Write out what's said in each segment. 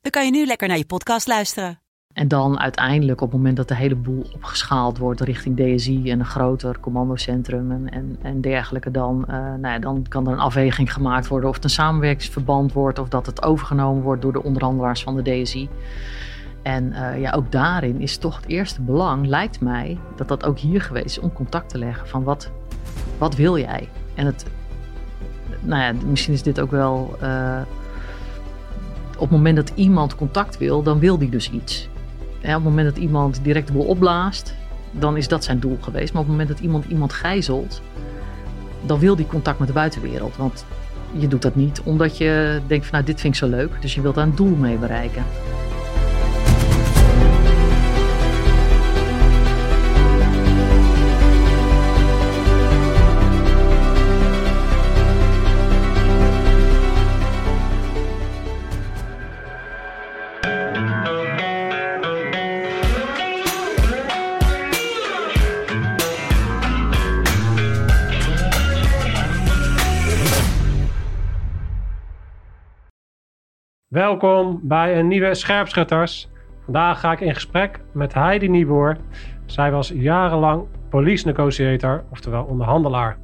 dan kan je nu lekker naar je podcast luisteren. En dan uiteindelijk op het moment dat de hele boel opgeschaald wordt richting DSI en een groter commandocentrum en, en, en dergelijke, dan, uh, nou ja, dan kan er een afweging gemaakt worden of het een samenwerkingsverband wordt of dat het overgenomen wordt door de onderhandelaars van de DSI. En uh, ja, ook daarin is toch het eerste belang, lijkt mij, dat dat ook hier geweest is om contact te leggen van wat, wat wil jij? En het, nou ja, misschien is dit ook wel. Uh, op het moment dat iemand contact wil, dan wil die dus iets. Op het moment dat iemand direct boel opblaast, dan is dat zijn doel geweest. Maar op het moment dat iemand iemand gijzelt, dan wil die contact met de buitenwereld. Want je doet dat niet omdat je denkt van nou dit vind ik zo leuk. Dus je wilt daar een doel mee bereiken. Welkom bij een nieuwe Scherpschutters. Vandaag ga ik in gesprek met Heidi Nieboer. Zij was jarenlang police negotiator, oftewel onderhandelaar.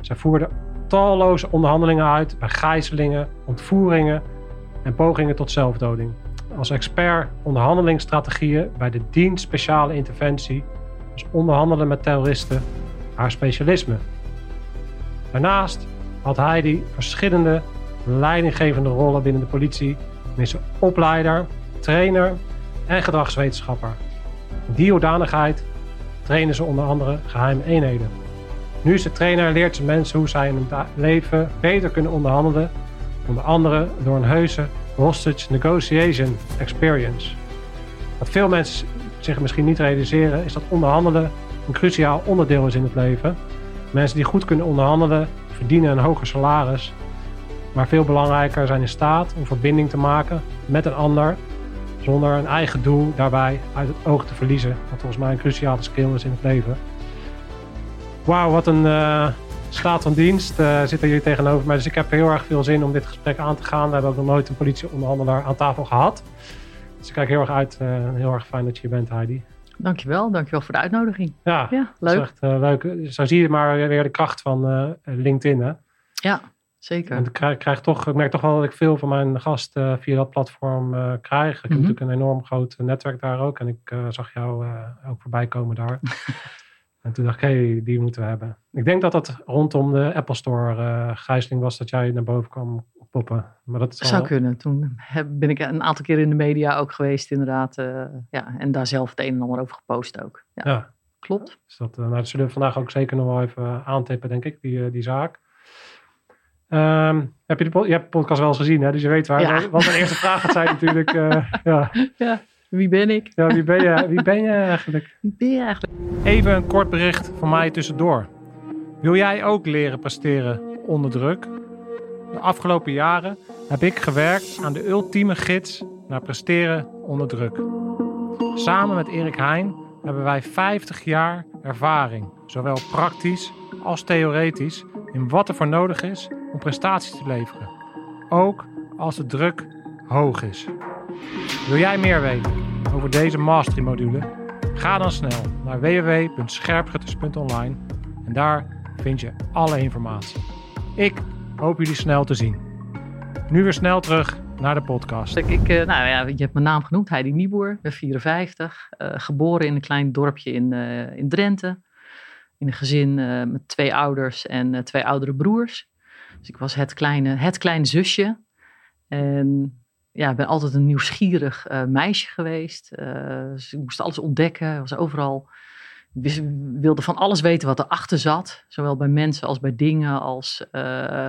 Zij voerde talloze onderhandelingen uit bij gijzelingen, ontvoeringen en pogingen tot zelfdoding. Als expert onderhandelingsstrategieën bij de dienst speciale interventie, dus onderhandelen met terroristen, haar specialisme. Daarnaast had Heidi verschillende leidinggevende rollen binnen de politie. En is opleider, trainer en gedragswetenschapper. Die hoedanigheid trainen ze onder andere geheime eenheden. Nu is ze trainer leert ze mensen hoe zij in hun leven beter kunnen onderhandelen. Onder andere door een heuse hostage negotiation experience. Wat veel mensen zich misschien niet realiseren is dat onderhandelen een cruciaal onderdeel is in het leven. Mensen die goed kunnen onderhandelen verdienen een hoger salaris maar veel belangrijker zijn in staat om verbinding te maken met een ander zonder een eigen doel daarbij uit het oog te verliezen. Wat volgens mij een cruciale skill is in het leven. Wauw, wat een uh, staat van dienst uh, zitten jullie tegenover mij. Dus ik heb heel erg veel zin om dit gesprek aan te gaan. We hebben ook nog nooit een politieonderhandelaar aan tafel gehad. Dus ik kijk heel erg uit. Uh, heel erg fijn dat je hier bent, Heidi. Dankjewel, dankjewel voor de uitnodiging. Ja, ja leuk. Echt, leuk. Zo zie je maar weer de kracht van LinkedIn, hè? Ja, Zeker. ik, krijg, krijg, toch, ik merk toch wel dat ik veel van mijn gasten uh, via dat platform uh, krijg. Ik heb mm -hmm. natuurlijk een enorm groot netwerk daar ook. En ik uh, zag jou ook voorbij komen daar. en toen dacht ik, hé, hey, die moeten we hebben. Ik denk dat dat rondom de Apple Store gijzeling was dat jij naar boven kwam poppen. Maar dat zou kunnen. Toen heb, ben ik een aantal keer in de media ook geweest inderdaad. ja, en daar zelf het een en ander over gepost ook. Ja, ja. klopt. Dus dat, nou, dat zullen we vandaag ook zeker nog wel even aantippen, denk ik, die, die zaak. Um, heb je, de, je hebt de podcast wel eens gezien, hè? dus je weet waar. Ja. Wat mijn eerste vraag gaat zijn natuurlijk. Uh, ja. ja, wie ben ik? Ja, wie ben je, wie ben je eigenlijk? Wie ben je eigenlijk? Even een kort bericht van mij tussendoor. Wil jij ook leren presteren onder druk? De afgelopen jaren heb ik gewerkt aan de ultieme gids naar presteren onder druk. Samen met Erik Heijn hebben wij 50 jaar ervaring, zowel praktisch als theoretisch, in wat er voor nodig is om prestaties te leveren. Ook als de druk hoog is. Wil jij meer weten over deze mastery module? Ga dan snel naar www.scherpgutters.online en daar vind je alle informatie. Ik hoop jullie snel te zien. Nu weer snel terug naar de podcast. Ik, ik, nou ja, je hebt mijn naam genoemd, Heidi Nieboer. Ik ben 54, uh, geboren in een klein dorpje in, uh, in Drenthe. In een gezin uh, met twee ouders en twee oudere broers. Dus ik was het kleine, het kleine zusje. En ja, ik ben altijd een nieuwsgierig uh, meisje geweest. Dus ik moest alles ontdekken. Was overal. Wilde van alles weten wat erachter zat. Zowel bij mensen als bij dingen. Als,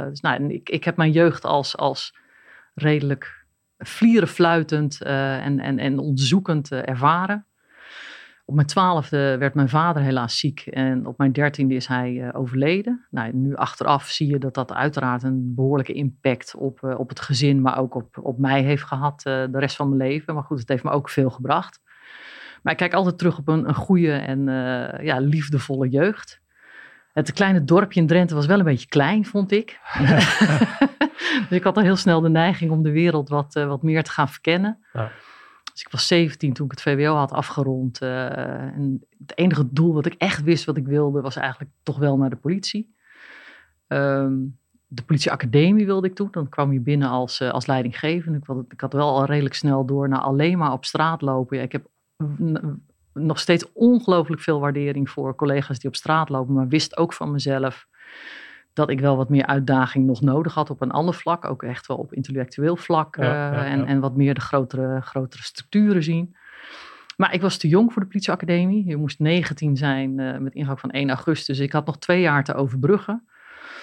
dus nou, ik, ik heb mijn jeugd als, als redelijk vlieren fluitend eh, en, en, en onderzoekend eh, ervaren. Op mijn twaalfde werd mijn vader helaas ziek en op mijn dertiende is hij eh, overleden. Nou, nu achteraf zie je dat dat uiteraard een behoorlijke impact op, eh, op het gezin, maar ook op, op mij heeft gehad eh, de rest van mijn leven. Maar goed, het heeft me ook veel gebracht. Maar ik kijk altijd terug op een, een goede en ja, liefdevolle jeugd. Het kleine dorpje in Drenthe was wel een beetje klein, vond ik. dus ik had al heel snel de neiging om de wereld wat, wat meer te gaan verkennen. Ja. Dus ik was 17 toen ik het VWO had afgerond. eh, en het enige doel wat ik echt wist wat ik wilde, was eigenlijk toch wel naar de politie. Ehm, de politieacademie wilde ik toen. Dan kwam je binnen als, eh, als leidinggevende. Ik had, ik had wel al redelijk snel door naar alleen maar op straat lopen. Ja, ik heb nog steeds ongelooflijk veel waardering voor collega's die op straat lopen. Maar wist ook van mezelf dat ik wel wat meer uitdaging nog nodig had op een ander vlak. Ook echt wel op intellectueel vlak. Ja, eh, ja, ja. En, en wat meer de grotere, grotere structuren zien. Maar ik was te jong voor de politieacademie. Je moest 19 zijn eh, met ingang van 1 augustus. Ik had nog twee jaar te overbruggen.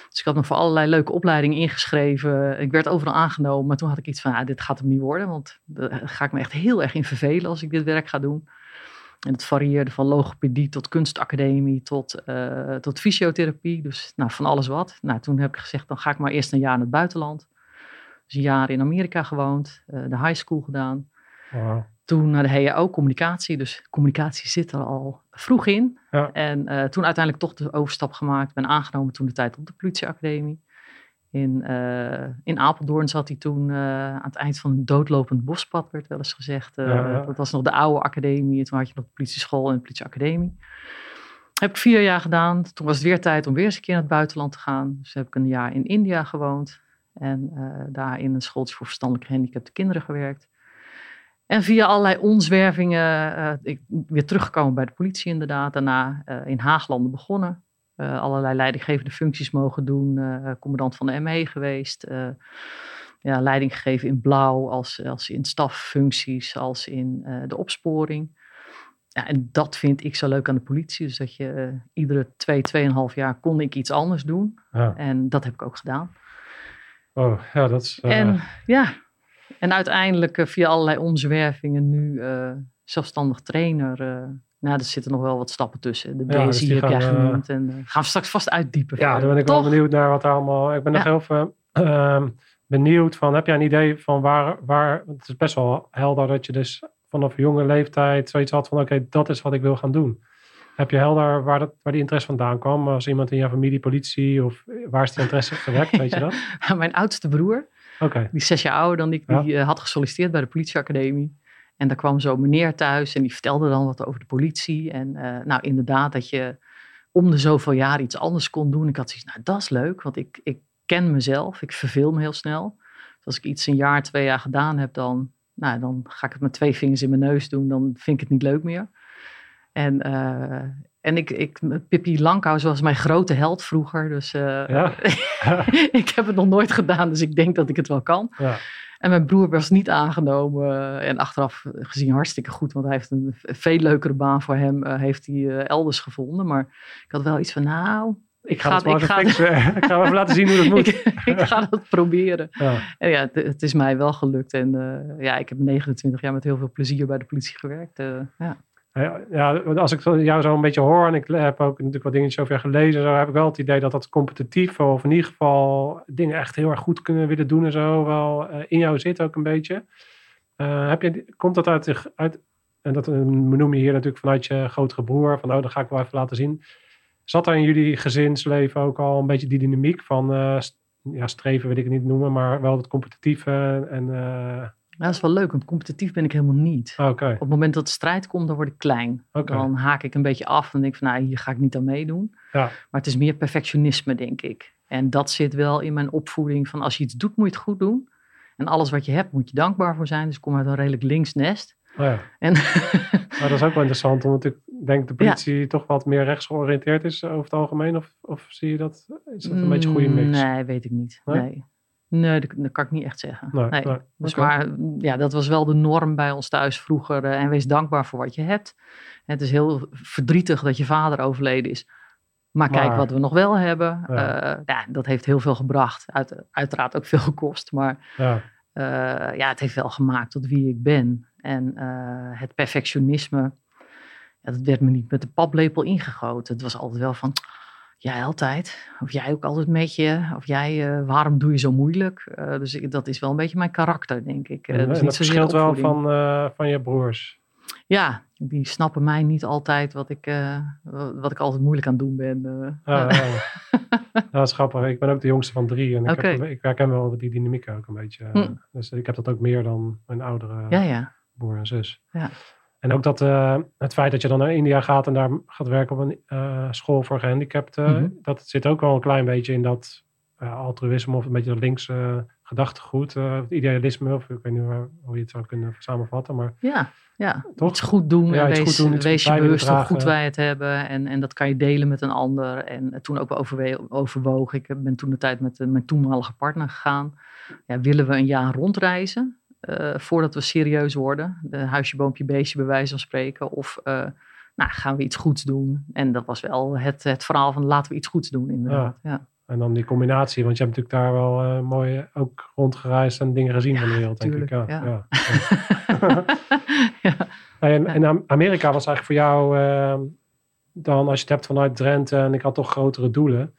Dus ik had me voor allerlei leuke opleidingen ingeschreven. Ik werd overal aangenomen. Maar toen had ik iets van, ah, dit gaat hem niet worden. Want daar ga ik me echt heel erg in vervelen als ik dit werk ga doen. En het varieerde van logopedie tot kunstacademie tot, eh, tot fysiotherapie. Dus nou, van alles wat. Nou, toen heb ik gezegd, dan ga ik maar eerst een jaar naar het buitenland. Dus een jaar in Amerika gewoond. eh, de high school gedaan. Toen naar de HAO communicatie. Dus communicatie zit er al vroeg in. Ja. En eh, toen uiteindelijk toch de overstap gemaakt. Ben aangenomen toen de tijd op de politieacademie. In, eh, in Apeldoorn zat hij toen eh, aan het eind van een doodlopend bospad, werd wel eens gezegd. Eh, Ja, ja. Dat was nog de oude academie. Toen had je nog de politieschool en de politieacademie. Heb ik vier jaar gedaan. Toen was het weer tijd om weer eens een keer naar het buitenland te gaan. Dus heb ik een jaar in India gewoond. En daar in een schooltje voor verstandelijk gehandicapte kinderen gewerkt. En via allerlei omzwervingen eh, ik weer teruggekomen bij de politie inderdaad. Daarna in Haaglanden begonnen. Eh, allerlei leidinggevende functies mogen doen. eh, commandant van de ME geweest. eh, ja, leiding gegeven in blauw, als, als in staffuncties, als in de opsporing. Ja, en dat vind ik zo leuk aan de politie. Dus dat je iedere twee, tweeënhalf jaar kon ik iets anders doen. Ja. En dat heb ik ook gedaan. Oh, ja, dat is... En ja, en uiteindelijk via allerlei omzwervingen nu zelfstandig trainer. Eh nou, er zitten nog wel wat stappen tussen. De Ja, dus heb jij gaan, eh, genoemd. En eh, gaan we straks vast uitdiepen. Ja, daar ben ik Toch? wel benieuwd naar wat er allemaal... Ik ben nog heel veel ehm, benieuwd van... Heb jij een idee van waar, waar... Het is best wel helder dat je dus vanaf jonge leeftijd zoiets had van... Oké, dat is wat ik wil gaan doen. Heb je helder waar, dat, waar die interesse vandaan kwam? Als iemand in jouw familie, politie of waar is die interesse gewekt? Weet je dat? Mijn oudste broer, die is zes jaar ouder dan ik, die eh, had gesolliciteerd bij de politieacademie. En daar kwam zo meneer thuis en die vertelde dan wat over de politie. En eh, nou, inderdaad, dat je om de zoveel jaar iets anders kon doen. Ik had zoiets, nou, dat is leuk, want ik, ik ken mezelf. Ik verveel me heel snel. Dus als ik iets een jaar, twee jaar gedaan heb, dan, nou, dan ga ik het met twee vingers in mijn neus doen. Dan vind ik het niet leuk meer. En, eh, en ik, ik, Pippi Langkous was mijn grote held vroeger. Dus eh, Ja? ik heb het nog nooit gedaan, dus ik denk dat ik het wel kan. ja. En mijn broer was niet aangenomen. eh, en achteraf gezien hartstikke goed, want hij heeft een veel leukere baan voor hem eh, heeft hij, eh, elders gevonden. Maar ik had wel iets van, nou, ik ga, het ik ga, fixen. ik ga even laten zien hoe dat moet. ik, ik ga dat proberen. Ja. En ja, het, het is mij wel gelukt. En eh, ja, ik heb 29 jaar met heel veel plezier bij de politie gewerkt. eh, ja. Ja, als ik jou zo een beetje hoor en ik heb ook natuurlijk wat dingetjes over je gelezen, zo heb ik wel het idee dat dat competitief of in ieder geval dingen echt heel erg goed kunnen willen doen en zo wel eh, in jou zit ook een beetje. Eh, heb je, komt dat uit, uit en dat eh, noem je hier natuurlijk vanuit je grotere broer, van oh, dat ga ik wel even laten zien. Zat daar in jullie gezinsleven ook al een beetje die dynamiek van ja, streven, wil ik het niet noemen, maar wel het competitieve en Nou, dat is wel leuk, want competitief ben ik helemaal niet. oké, Op het moment dat de strijd komt, dan word ik klein. Dan haak ik een beetje af en denk ik van, nou, hier ga ik niet aan meedoen. Ja. Maar het is meer perfectionisme, denk ik. En dat zit wel in mijn opvoeding van als je iets doet, moet je het goed doen. En alles wat je hebt, moet je dankbaar voor zijn. Dus ik kom uit een redelijk links nest. Oh ja. En Maar dat is ook wel interessant, omdat ik denk de politie toch wat meer rechtsgeoriënteerd is over het algemeen. Of, of zie je dat? Is dat een beetje een goede mix? Mm, Nee, weet ik niet. Nee? Nee, nee. dat, dat kan ik niet echt zeggen. Nee, Nee. nee. Dus maar ja, dat was wel de norm bij ons thuis vroeger. eh, en wees dankbaar voor wat je hebt. Het is heel verdrietig dat je vader overleden is. Maar, kijk Maar- wat we nog wel hebben. Ja. Ja. ja, dat heeft heel veel gebracht. Uit, uiteraard ook veel gekost. Maar Ja, eh, ja, het heeft wel gemaakt tot wie ik ben. En eh, het perfectionisme, ja, dat werd me niet met de paplepel ingegoten. Het was altijd wel van, jij altijd. Of jij ook altijd met je. Of jij, eh, waarom doe je zo moeilijk? Eh, dus ik, dat is wel een beetje mijn karakter, denk ik. Dus en dat verschilt wel van, van je broers. Ja, die snappen mij niet altijd wat ik, wat ik altijd moeilijk aan het doen ben. Ja, ja. Ja, dat is grappig. Ik ben ook de jongste van drie. En ik, Oké. heb, ik herken wel die dynamiek ook een beetje. Hm. Dus ik heb dat ook meer dan mijn oudere ja, ja. broer en zus. Ja. En ook dat, eh, het feit dat je dan naar India gaat en daar gaat werken op een eh, school voor gehandicapten. Mhm. Dat zit ook wel een klein beetje in dat eh, altruïsme of een beetje dat linkse gedachtegoed. idealisme, of ik weet niet waar, hoe je het zou kunnen samenvatten. Maar Ja, ja. Toch? iets goed doen Ja, iets wees, goed doen, iets wees je bewust hoe goed wij het hebben. En, en dat kan je delen met een ander. En toen ook overwogen. Ik ben toen de tijd met mijn toenmalige partner gegaan. Ja, willen we een jaar rondreizen eh, voordat we serieus worden? De huisje, boompje, beestje bij wijze van spreken. Of eh, nou, gaan we iets goeds doen? En dat was wel het, het verhaal van laten we iets goeds doen inderdaad. Ja, En dan die combinatie, want je hebt natuurlijk daar wel eh, mooi ook rondgereisd en dingen gezien van de wereld, denk ik. tuurlijk, Ja, ja. ja. En, en Am- Amerika was eigenlijk voor jou eh, dan, als je het hebt vanuit Drenthe en ik had toch grotere doelen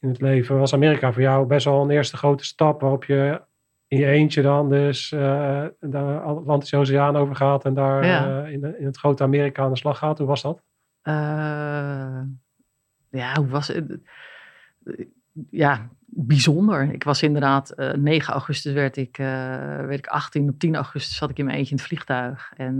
in het leven, was Amerika voor jou best wel een eerste grote stap waarop je in je eentje dan dus eh de Atlantische Oceaan overgaat en daar Ja. eh, in, in het grote Amerika aan de slag gaat. Hoe was dat? Eh, ja, hoe was het? Ja, bijzonder. Ik was inderdaad, eh 9 augustus werd ik, werd ik 18. Op 10 augustus zat ik in mijn eentje in het vliegtuig. En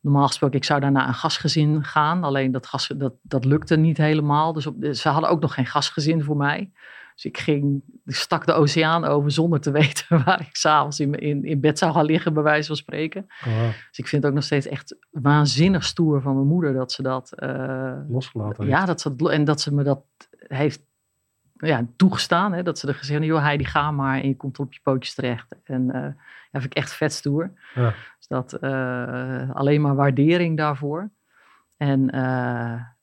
normaal gesproken, ik zou daar naar een gastgezin gaan. Alleen dat, gas, dat, dat lukte niet helemaal. Dus op, ze hadden ook nog geen gastgezin voor mij. Dus ik ging, stak de oceaan over zonder te weten waar ik s'avonds in, in, in bed zou gaan liggen, bij wijze van spreken. Oh, Dus ik vind het ook nog steeds echt waanzinnig stoer van mijn moeder dat ze dat. eh, losgelaten. ja, dat ze, dat- en dat ze me dat heeft ja, toegestaan. Hè, dat ze er gezegd hebben, joh Heidi, ga maar en je komt op je pootjes terecht. En eh ja, vind ik echt vet stoer. Ja. Dus dat, eh, alleen maar waardering daarvoor. En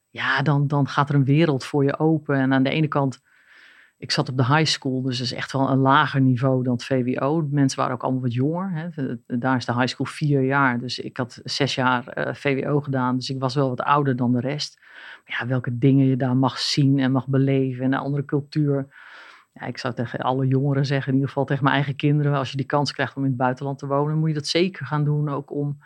ja, dan, dan gaat er een wereld voor je open. En aan de ene kant, ik zat op de high school, dus dat is echt wel een lager niveau dan het VWO. Mensen waren ook allemaal wat jonger. Hè. Daar is de high school vier jaar. Dus ik had zes jaar eh, VWO gedaan, dus ik was wel wat ouder dan de rest. Maar ja, welke dingen je daar mag zien en mag beleven en een andere cultuur. Ja, ik zou tegen alle jongeren zeggen, in ieder geval tegen mijn eigen kinderen, als je die kans krijgt om in het buitenland te wonen, moet je dat zeker gaan doen. Ook om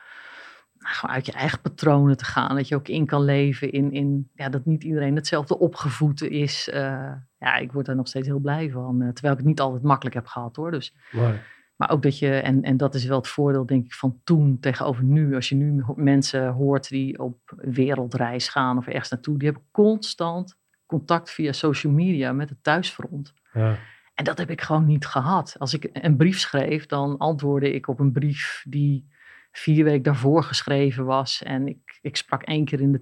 nou, uit je eigen patronen te gaan. Dat je ook in kan leven in, in ja, dat niet iedereen hetzelfde opgevoed is. Eh, ja, ik word daar nog steeds heel blij van. eh, terwijl ik het niet altijd makkelijk heb gehad hoor. Dus, Nee. maar ook dat je, en, en dat is wel het voordeel denk ik van toen tegenover nu. Als je nu mensen hoort die op wereldreis gaan of ergens naartoe. Die hebben constant contact via social media met het thuisfront. Ja. En dat heb ik gewoon niet gehad. Als ik een brief schreef, dan antwoordde ik op een brief die vier weken daarvoor geschreven was. En ik, ik sprak één keer in de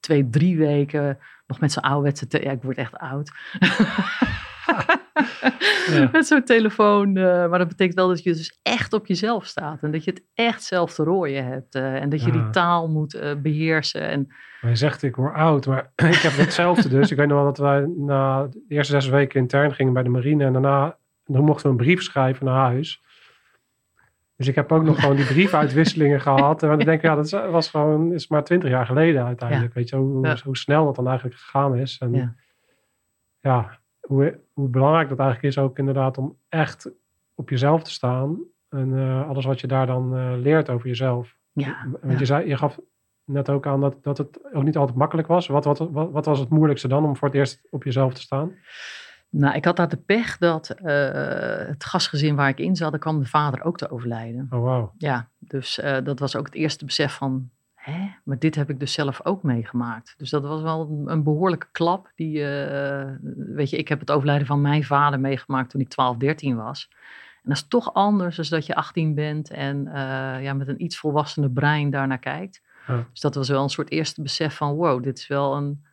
twee, drie weken nog met zo'n ouderwetse... te- Ja, ik word echt oud. Ja. Met zo'n telefoon. eh, maar dat betekent wel dat je dus echt op jezelf staat. En dat je het echt zelf te rooien hebt. eh, en dat je Ja. die taal moet eh, beheersen. En Maar je zegt, ik word oud, maar ik heb hetzelfde dus. Ik weet nog wel dat wij na de eerste zes weken intern gingen bij de marine. En daarna dan mochten we een brief schrijven naar huis. Dus ik heb ook nog gewoon die briefuitwisselingen gehad. En dan denk ik, ja, dat was gewoon, is maar twintig jaar geleden uiteindelijk. Weet je, hoe, Ja. hoe snel dat dan eigenlijk gegaan is. En Ja. ja, hoe, hoe belangrijk dat eigenlijk is ook inderdaad om echt op jezelf te staan. En eh, alles wat je daar dan eh, leert over jezelf. ja, Want je, zei, je gaf net ook aan dat, dat het ook niet altijd makkelijk was. Wat, wat, wat, wat was het moeilijkste dan om voor het eerst op jezelf te staan? Nou, ik had daar de pech dat eh, het gastgezin waar ik in zat, daar kwam de vader ook te overlijden. Oh, wauw. Ja, dus eh, dat was ook het eerste besef van, hè, maar dit heb ik dus zelf ook meegemaakt. Dus dat was wel een, behoorlijke klap. Die, eh, weet je, ik heb het overlijden van mijn vader meegemaakt toen ik 12, 13 was. En dat is toch anders dan dat je 18 bent en ja, met een iets volwassener brein daarnaar kijkt. Ja. Dus dat was wel een soort eerste besef van, wow, dit is wel een...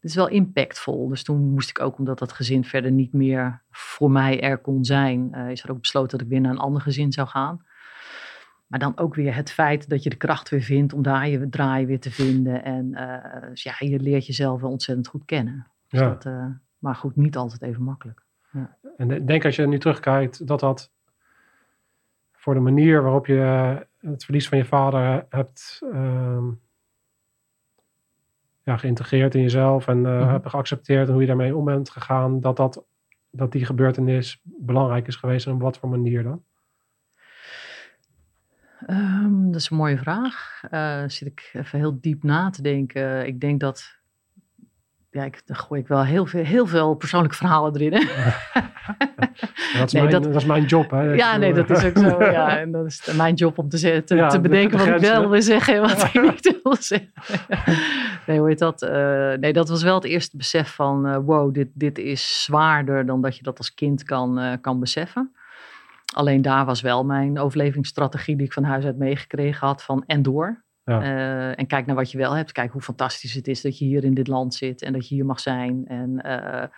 Dit is wel impactvol. Dus toen moest ik ook, omdat dat gezin verder niet meer voor mij er kon zijn, eh, is er ook besloten dat ik weer naar een ander gezin zou gaan. Maar dan ook weer het feit dat je de kracht weer vindt om daar je draai weer te vinden. En dus ja, je leert jezelf wel ontzettend goed kennen. Dus Ja. dat, eh, maar goed, niet altijd even makkelijk. En ik denk als je nu terugkijkt, dat dat voor de manier waarop je het verlies van je vader hebt ehm, ja, geïntegreerd in jezelf en Mhm. hebt geaccepteerd en hoe je daarmee om bent gegaan, dat, dat, dat die gebeurtenis belangrijk is geweest en op wat voor manier dan? Ehm, dat is een mooie vraag. Eh zit ik even heel diep na te denken. Ik denk dat. Ja, ik, dan gooi ik wel heel veel, heel veel persoonlijke verhalen erin. Hè? Dat is, Nee, mijn, dat- dat... is mijn job. Hè? ja, nee, dat is ook zo. Ja, en dat is mijn job om te, te, Ja, te de- bedenken de wat ik wel wil zeggen en wat ik niet wil zeggen. nee, hoe heet dat? Eh, nee, dat was wel het eerste besef van: eh, wow, dit, dit is zwaarder dan dat je dat als kind kan, eh, kan beseffen. Alleen daar was wel mijn overlevingsstrategie die ik van huis uit meegekregen had van en door. Eh, en kijk naar wat je wel hebt. Kijk hoe fantastisch het is dat je hier in dit land zit en dat je hier mag zijn. En, eh,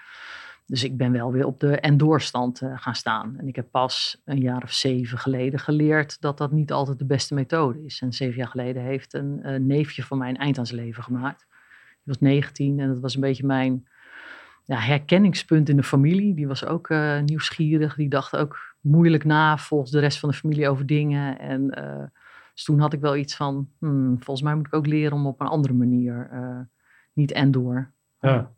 dus ik ben wel weer op de en doorstand eh, gaan staan. En ik heb pas een jaar of zeven geleden geleerd dat dat niet altijd de beste methode is. En zeven jaar geleden heeft een, neefje van mij een eind aan zijn leven gemaakt. Die was 19 en dat was een beetje mijn ja, herkenningspunt in de familie. Die was ook nieuwsgierig. Die dacht ook moeilijk na volgens de rest van de familie over dingen. En dus toen had ik wel iets van, hmm, volgens mij moet ik ook leren om op een andere manier, eh, niet en door. Ja.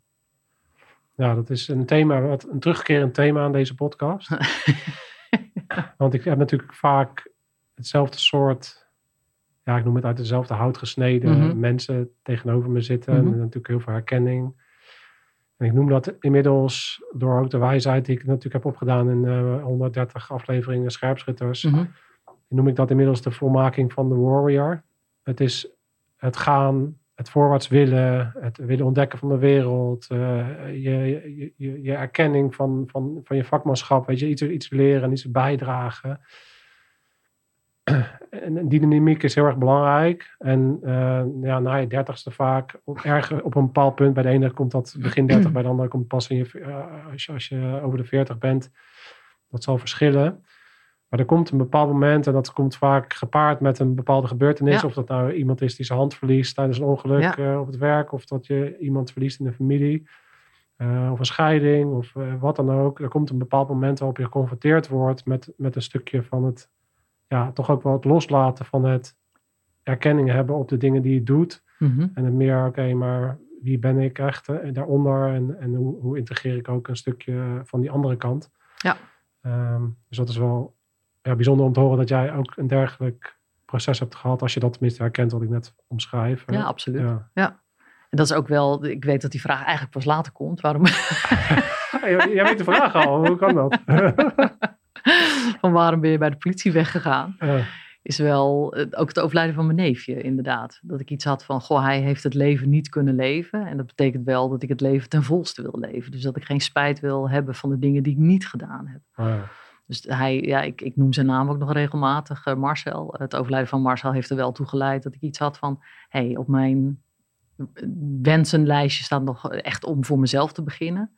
ja, dat is een thema, wat, een terugkerend thema aan deze podcast. Want ik heb natuurlijk vaak hetzelfde soort, ja, ik noem het uit dezelfde hout gesneden Mhm. mensen tegenover me zitten. Mhm. En natuurlijk heel veel herkenning. En ik noem dat inmiddels door ook de wijsheid die ik natuurlijk heb opgedaan in eh 130 afleveringen Scherpschutters. Mhm. Noem ik dat inmiddels de volmaking van de warrior. Het is het gaan, het voorwaarts willen, het willen ontdekken van de wereld, eh, je, je, je, je erkenning van, van, van je vakmanschap, weet je, iets, iets leren en iets bijdragen. En die dynamiek is heel erg belangrijk. En eh, ja, na je dertigste vaak, op, op een bepaald punt, bij de ene komt dat begin dertig, bij de andere komt pas eh, als, je, als je over de veertig bent. Dat zal verschillen. Maar er komt een bepaald moment en dat komt vaak gepaard met een bepaalde gebeurtenis. Ja. Of dat nou iemand is die zijn hand verliest tijdens een ongeluk Ja. eh, op het werk. Of dat je iemand verliest in de familie. eh, of een scheiding of eh, wat dan ook. Er komt een bepaald moment waarop je geconfronteerd wordt met, met een stukje van het, ja, toch ook wel het loslaten van het erkenning hebben op de dingen die je doet. Mhm. En het meer, oké, maar wie ben ik echt eh, daaronder? En, en hoe, hoe integreer ik ook een stukje van die andere kant? Ja. Ehm, dus dat is wel ja, bijzonder om te horen dat jij ook een dergelijk proces hebt gehad. Als je dat tenminste herkent wat ik net omschrijf. Ja, absoluut. ja. En dat is ook wel, ik weet dat die vraag eigenlijk pas later komt. Waarom, Jij weet de vraag al, hoe kan dat? van waarom ben je bij de politie weggegaan? Is wel eh, ook het overlijden van mijn neefje, inderdaad. Dat ik iets had van, goh, hij heeft het leven niet kunnen leven. En dat betekent wel dat ik het leven ten volste wil leven. Dus dat ik geen spijt wil hebben van de dingen die ik niet gedaan heb. Ja. Dus hij, ja, ik, ik noem zijn naam ook nog regelmatig, eh, Marcel. Het overlijden van Marcel heeft er wel toe geleid dat ik iets had van, hey, op mijn wensenlijstje staat nog echt om voor mezelf te beginnen.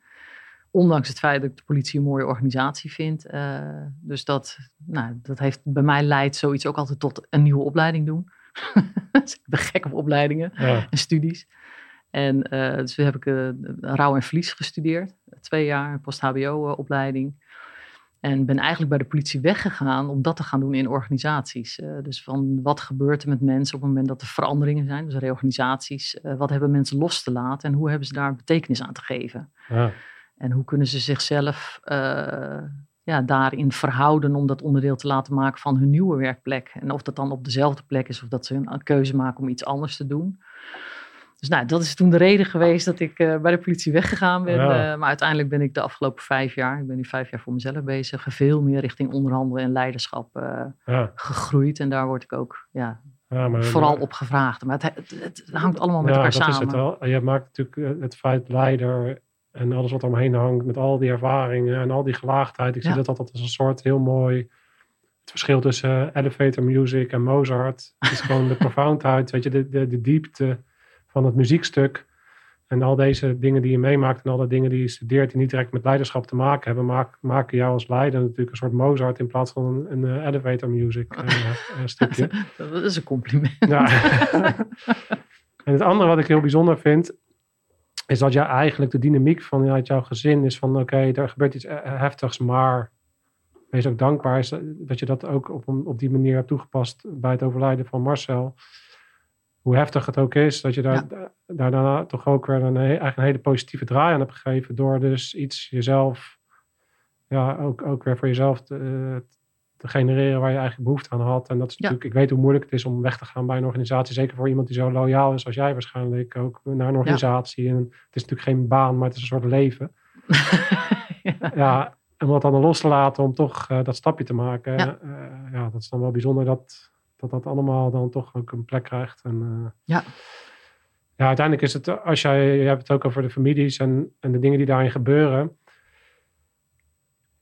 Ondanks het feit dat ik de politie een mooie organisatie vind. Eh, dus dat, nou, dat heeft bij mij leidt zoiets ook altijd tot een nieuwe opleiding doen. Dus ik ben gek op opleidingen Ja. en studies. En eh, dus heb ik eh, rouw en verlies gestudeerd. Twee jaar, post-HBO-opleiding. En ben eigenlijk bij de politie weggegaan om dat te gaan doen in organisaties. Eh, dus van wat gebeurt er met mensen op het moment dat er veranderingen zijn, dus reorganisaties. Eh, wat hebben mensen los te laten en hoe hebben ze daar betekenis aan te geven? Ja. En hoe kunnen ze zichzelf eh, ja, daarin verhouden om dat onderdeel te laten maken van hun nieuwe werkplek? En of dat dan op dezelfde plek is of dat ze een keuze maken om iets anders te doen. Dus nou, dat is toen de reden geweest dat ik eh, bij de politie weggegaan ben. Ja. Eh, maar uiteindelijk ben ik de afgelopen vijf jaar, ik ben nu vijf jaar voor mezelf bezig, veel meer richting onderhandelen en leiderschap eh, Ja. gegroeid. En daar word ik ook ja, Ja, maar, vooral op gevraagd. Maar het, het, het hangt allemaal met ja, elkaar dat samen. is het wel. Je maakt natuurlijk het feit leider en alles wat omheen hangt met al die ervaringen en al die gelaagdheid. Ik zie dat altijd als een soort heel mooi. Het verschil tussen elevator music en Mozart is gewoon de profoundheid, weet je, de, de, de diepte van het muziekstuk. En al deze dingen die je meemaakt en alle dingen die je studeert, die niet direct met leiderschap te maken hebben, maak- maken jou als leider natuurlijk een soort Mozart in plaats van een, een eh, elevator music eh, stukje. Dat is een compliment. Ja. en het andere wat ik heel bijzonder vind, is dat jij eigenlijk de dynamiek vanuit jouw gezin is van, oké, er gebeurt iets eh, heftigs, maar wees ook dankbaar dat je dat ook op, op die manier hebt toegepast bij het overlijden van Marcel. Hoe heftig het ook is, dat je daar, daar daarna toch ook weer een, eigenlijk een hele positieve draai aan hebt gegeven. Door dus iets jezelf, ja, ook, ook weer voor jezelf te, te genereren waar je eigenlijk behoefte aan had. En dat is Ja. natuurlijk, ik weet hoe moeilijk het is om weg te gaan bij een organisatie. Zeker voor iemand die zo loyaal is als jij waarschijnlijk ook naar een organisatie. En het is natuurlijk geen baan, maar het is een soort leven. ja, en om dat dan los te laten om toch eh, dat stapje te maken. Ja. eh, ja, dat is dan wel bijzonder dat, dat dat allemaal dan toch ook een plek krijgt. En, eh, Ja. ja, uiteindelijk is het, als jij, je hebt het ook over de families en, en de dingen die daarin gebeuren.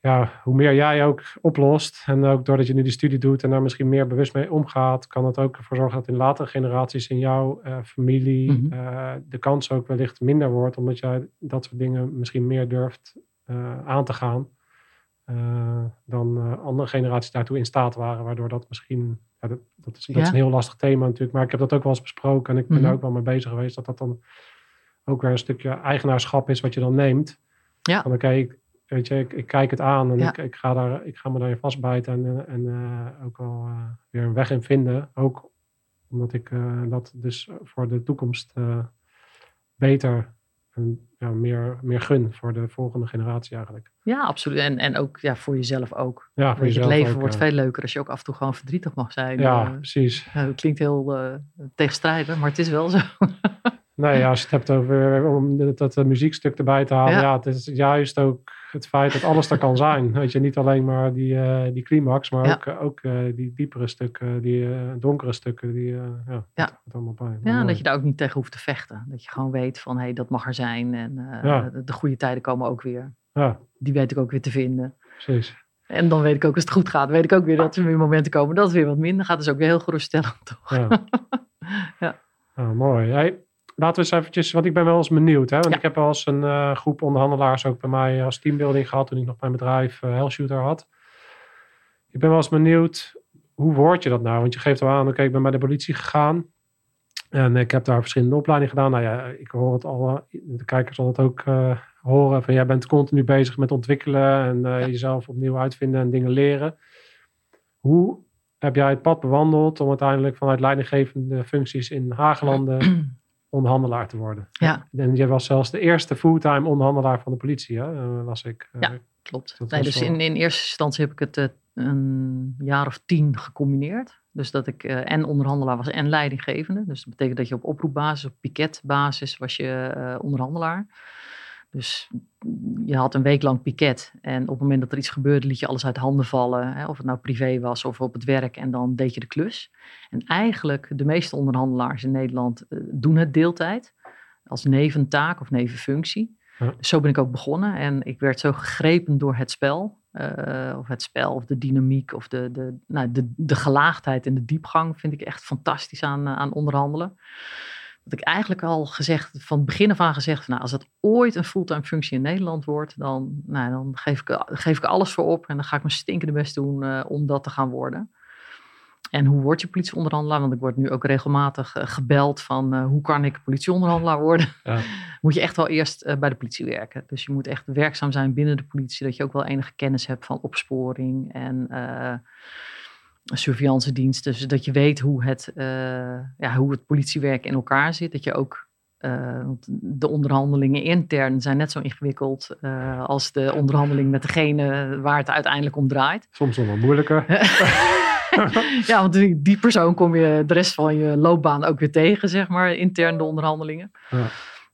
Ja, hoe meer jij ook oplost en ook doordat je nu die studie doet en daar misschien meer bewust mee omgaat, kan het ook ervoor zorgen dat in latere generaties in jouw eh, familie Mhm. eh, de kans ook wellicht minder wordt, omdat jij dat soort dingen misschien meer durft aan te gaan dan andere generaties daartoe in staat waren, waardoor dat misschien, ja, dat, dat, is, dat is een heel lastig thema natuurlijk, maar ik heb dat ook wel eens besproken en ik ben Mhm. daar ook wel mee bezig geweest, dat dat dan ook weer een stukje eigenaarschap is wat je dan neemt. Ja. Van oké, ik, weet je, ik, ik kijk het aan en Ja. ik, ik, ga daar, ik ga me daarin vastbijten en, en eh, ook wel eh, weer een weg in vinden. Ook omdat ik eh, dat dus voor de toekomst beter en ja, meer, meer gun voor de volgende generatie eigenlijk. Ja, absoluut. En, en ook ja, voor jezelf ook. Ja, voor je, jezelf het leven ook, wordt ja. veel leuker als je ook af en toe gewoon verdrietig mag zijn. Ja, Eh, precies. dat klinkt heel eh, tegenstrijdig, maar het is wel zo. Nee, ja, als je het hebt over om dat, dat muziekstuk erbij te halen. Ja. Ja. het is juist ook het feit dat alles er kan zijn. Weet je, niet alleen maar die, eh, die climax, maar Ja. ook, eh, ook eh, die diepere stukken, die donkere stukken. Die, ja, Ja. dat hoort allemaal bij. Ja, Mooi. dat je daar ook niet tegen hoeft te vechten. Dat je gewoon weet van, hé, hey, dat mag er zijn. En Ja. de, de goede tijden komen ook weer. Ja, Die weet ik ook weer te vinden. precies. En dan weet ik ook, als het goed gaat, weet ik ook weer dat er weer momenten komen dat het weer wat minder gaat. Dus ook weer heel geruststellend, toch? Ja. Ja. Nou, mooi. Hey, laten we eens eventjes, want ik ben wel eens benieuwd. Hè? Want Ja. ik heb wel eens een eh, groep onderhandelaars ook bij mij als teambuilding gehad toen ik nog mijn bedrijf eh Hellshooter had. Ik ben wel eens benieuwd, hoe word je dat nou? Want je geeft al aan, oké, ik ben bij de politie gegaan. En ik heb daar verschillende opleidingen gedaan. Nou ja, ik hoor het al, de kijkers zal het ook eh, horen. Van jij bent continu bezig met ontwikkelen en Ja. jezelf opnieuw uitvinden en dingen leren. Hoe heb jij het pad bewandeld om uiteindelijk vanuit leidinggevende functies in Haaglanden onderhandelaar te worden? Ja. En je was zelfs de eerste fulltime onderhandelaar van de politie, hè? Eh, las ik. Eh, Ja. Klopt. Nee, was dus wel- in, in eerste instantie heb ik het eh, een jaar of tien gecombineerd. Dus dat ik eh, en onderhandelaar was en leidinggevende. Dus dat betekent dat je op oproepbasis, op piketbasis was je eh, onderhandelaar. Dus je had een week lang piket. En op het moment dat er iets gebeurde, liet je alles uit handen vallen. Hè, of het nou privé was of op het werk. En dan deed je de klus. En eigenlijk, de meeste onderhandelaars in Nederland eh, doen het deeltijd. Als neventaak of nevenfunctie. Ja. Dus zo ben ik ook begonnen. En ik werd zo gegrepen door het spel. eh, of het spel, of de dynamiek, of de, de, nou, de, de gelaagdheid en de diepgang vind ik echt fantastisch aan, eh, aan onderhandelen. Dat ik eigenlijk al gezegd, van het begin af aan gezegd, van, nou, als het ooit een fulltime functie in Nederland wordt, dan, nou, dan geef, ik, geef ik alles voor op en dan ga ik mijn stinkende best doen eh, om dat te gaan worden. En hoe word je politieonderhandelaar? Want ik word nu ook regelmatig eh, gebeld van eh, hoe kan ik politieonderhandelaar worden? Ja. Moet je echt wel eerst bij de politie werken. Dus je moet echt werkzaam zijn binnen de politie. Dat je ook wel enige kennis hebt van opsporing en surveillance diensten. Dus dat je weet hoe het, eh, ja, hoe het politiewerk in elkaar zit. Dat je ook eh, want de onderhandelingen intern zijn net zo ingewikkeld eh, als de onderhandeling met degene waar het uiteindelijk om draait. Soms nog wel moeilijker. ja, want die, die persoon kom je de rest van je loopbaan ook weer tegen, zeg maar, intern de onderhandelingen. Ja.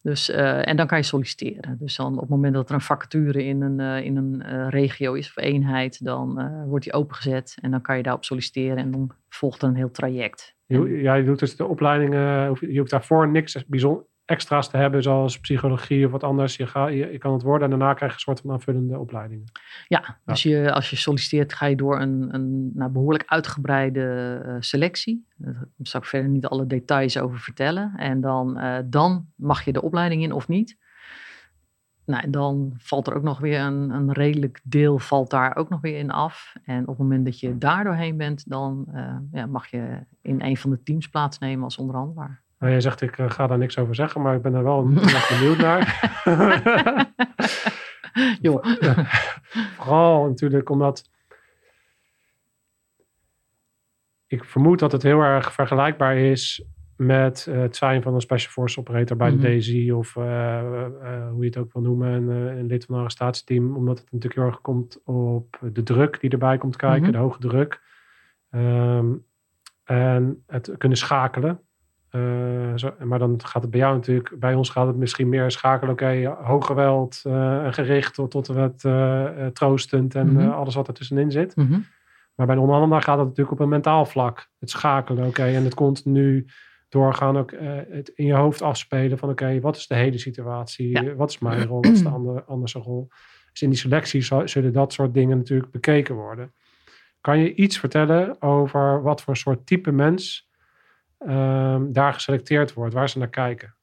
Dus, eh, en dan kan je solliciteren. Dus dan op het moment dat er een vacature in een, eh, in een eh, regio is of eenheid, dan wordt die opengezet en dan kan je daarop solliciteren en dan volgt een heel traject. Je, jij doet dus de opleidingen, je hoeft daarvoor niks bijzonder extra's te hebben, zoals psychologie of wat anders. Je, ga, je, je kan het worden en daarna krijg je een soort van aanvullende opleidingen. Ja, dus je, als je solliciteert ga je door een, een nou, behoorlijk uitgebreide eh, selectie. Daar zal ik verder niet alle details over vertellen. En dan, eh, dan mag je de opleiding in of niet. Nou, en dan valt er ook nog weer een, een redelijk deel valt daar ook nog weer in af. En op het moment dat je daar doorheen bent, dan eh, ja, mag je in een van de teams plaatsnemen als onderhandelaar. Nou, jij zegt, ik eh, ga daar niks over zeggen, maar ik ben er wel benieuwd naar. Joh. Vooral natuurlijk omdat ik vermoed dat het heel erg vergelijkbaar is met eh, het zijn van een Special Force operator bij Mhm. de DSI of eh, hoe je het ook wil noemen, een, een lid van een arrestatieteam, omdat het natuurlijk heel erg komt op de druk die erbij komt kijken, Mhm. de hoge druk. Ehm, en het kunnen schakelen. Eh, zo, maar dan gaat het bij jou natuurlijk, bij ons gaat het misschien meer schakelen. Oké, hoog geweld eh, gericht tot, tot met eh, troostend en Mhm. alles wat er tussenin zit. Mhm. Maar bij de onderhandelaar gaat het natuurlijk op een mentaal vlak. Het schakelen, oké, en het continu doorgaan, ook het in je hoofd afspelen van oké, wat is de hele situatie? Ja. Wat is mijn rol? Wat is de andere, andere rol? Dus in die selectie zullen dat soort dingen natuurlijk bekeken worden. Kan je iets vertellen over wat voor soort type mens ehm, daar geselecteerd wordt, waar ze naar kijken?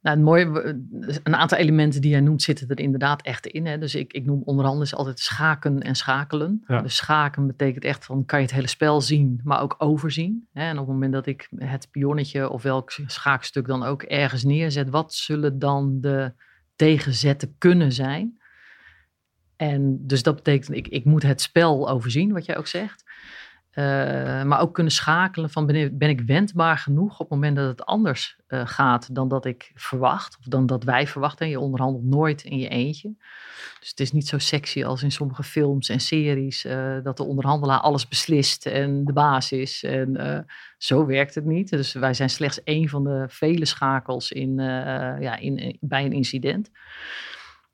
Nou, het mooie, we- een aantal elementen die jij noemt zitten er inderdaad echt in. Hè? Dus ik, ik noem onder andere altijd schaken en schakelen. Ja. Dus schaken betekent echt van kan je het hele spel zien, maar ook overzien. Hè? En op het moment dat ik het pionnetje of welk schaakstuk dan ook ergens neerzet, wat zullen dan de tegenzetten kunnen zijn? En dus dat betekent, ik, ik moet het spel overzien, wat jij ook zegt. Eh, maar ook kunnen schakelen van ben ik, wendbaar genoeg op het moment dat het anders eh, gaat dan dat ik verwacht. Of dan dat wij verwachten. Je onderhandelt nooit in je eentje. Dus het is niet zo sexy als in sommige films en series. eh, dat de onderhandelaar alles beslist en de baas is. En zo werkt het niet. Dus wij zijn slechts één van de vele schakels in, ja, in, bij een incident.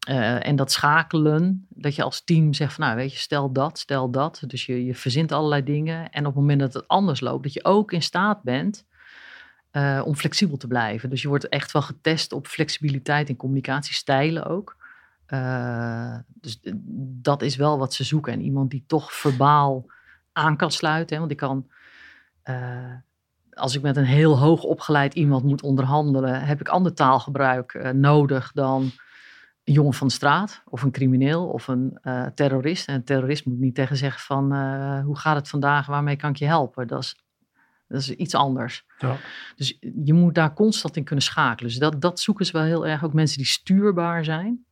Eh, en dat schakelen, dat je als team zegt van nou weet je, stel dat, stel dat. Dus je, je verzint allerlei dingen. En op het moment dat het anders loopt, dat je ook in staat bent eh, om flexibel te blijven. Dus je wordt echt wel getest op flexibiliteit en communicatiestijlen ook. Eh, dus dat is wel wat ze zoeken. En iemand die toch verbaal aan kan sluiten. Hè? Want ik kan, als ik met een heel hoog opgeleid iemand moet onderhandelen, heb ik ander taalgebruik nodig dan een jongen van de straat of een crimineel of een eh, terrorist. En een terrorist moet niet tegen zeggen van eh, hoe gaat het vandaag, waarmee kan ik je helpen? Dat is, dat is iets anders. Ja. Dus je moet daar constant in kunnen schakelen. Dus dat, dat zoeken ze wel heel erg. Ook mensen die stuurbaar zijn.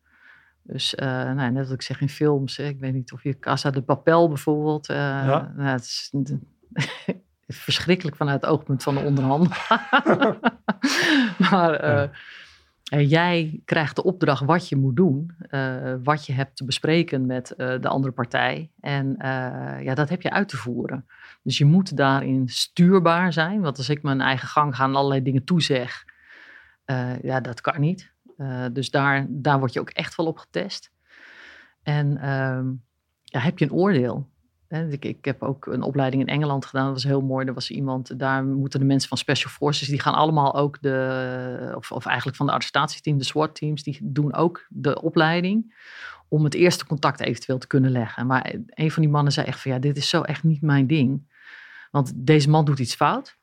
Dus eh, nou, net wat ik zeg in films, hè, ik weet niet of je Casa de Papel bijvoorbeeld. Ja. nou, het is verschrikkelijk vanuit het oogpunt van de onderhandelaar. maar Ja. Eh, jij krijgt de opdracht wat je moet doen, eh, wat je hebt te bespreken met eh, de andere partij. En eh, ja, dat heb je uit te voeren. Dus je moet daarin stuurbaar zijn. Want als ik mijn eigen gang ga en allerlei dingen toezeg, ja, dat kan niet. Dus daar, daar word je ook echt wel op getest. En ehm, ja, heb je een oordeel? Ik, ik heb ook een opleiding in Engeland gedaan. Dat was heel mooi. Er was iemand, daar moeten de mensen van Special Forces, die gaan allemaal ook de, of, of eigenlijk van de arrestatieteam, de SWAT-teams, die doen ook de opleiding om het eerste contact eventueel te kunnen leggen. Maar een van die mannen zei echt van ja, dit is zo echt niet mijn ding. Want deze man doet iets fout.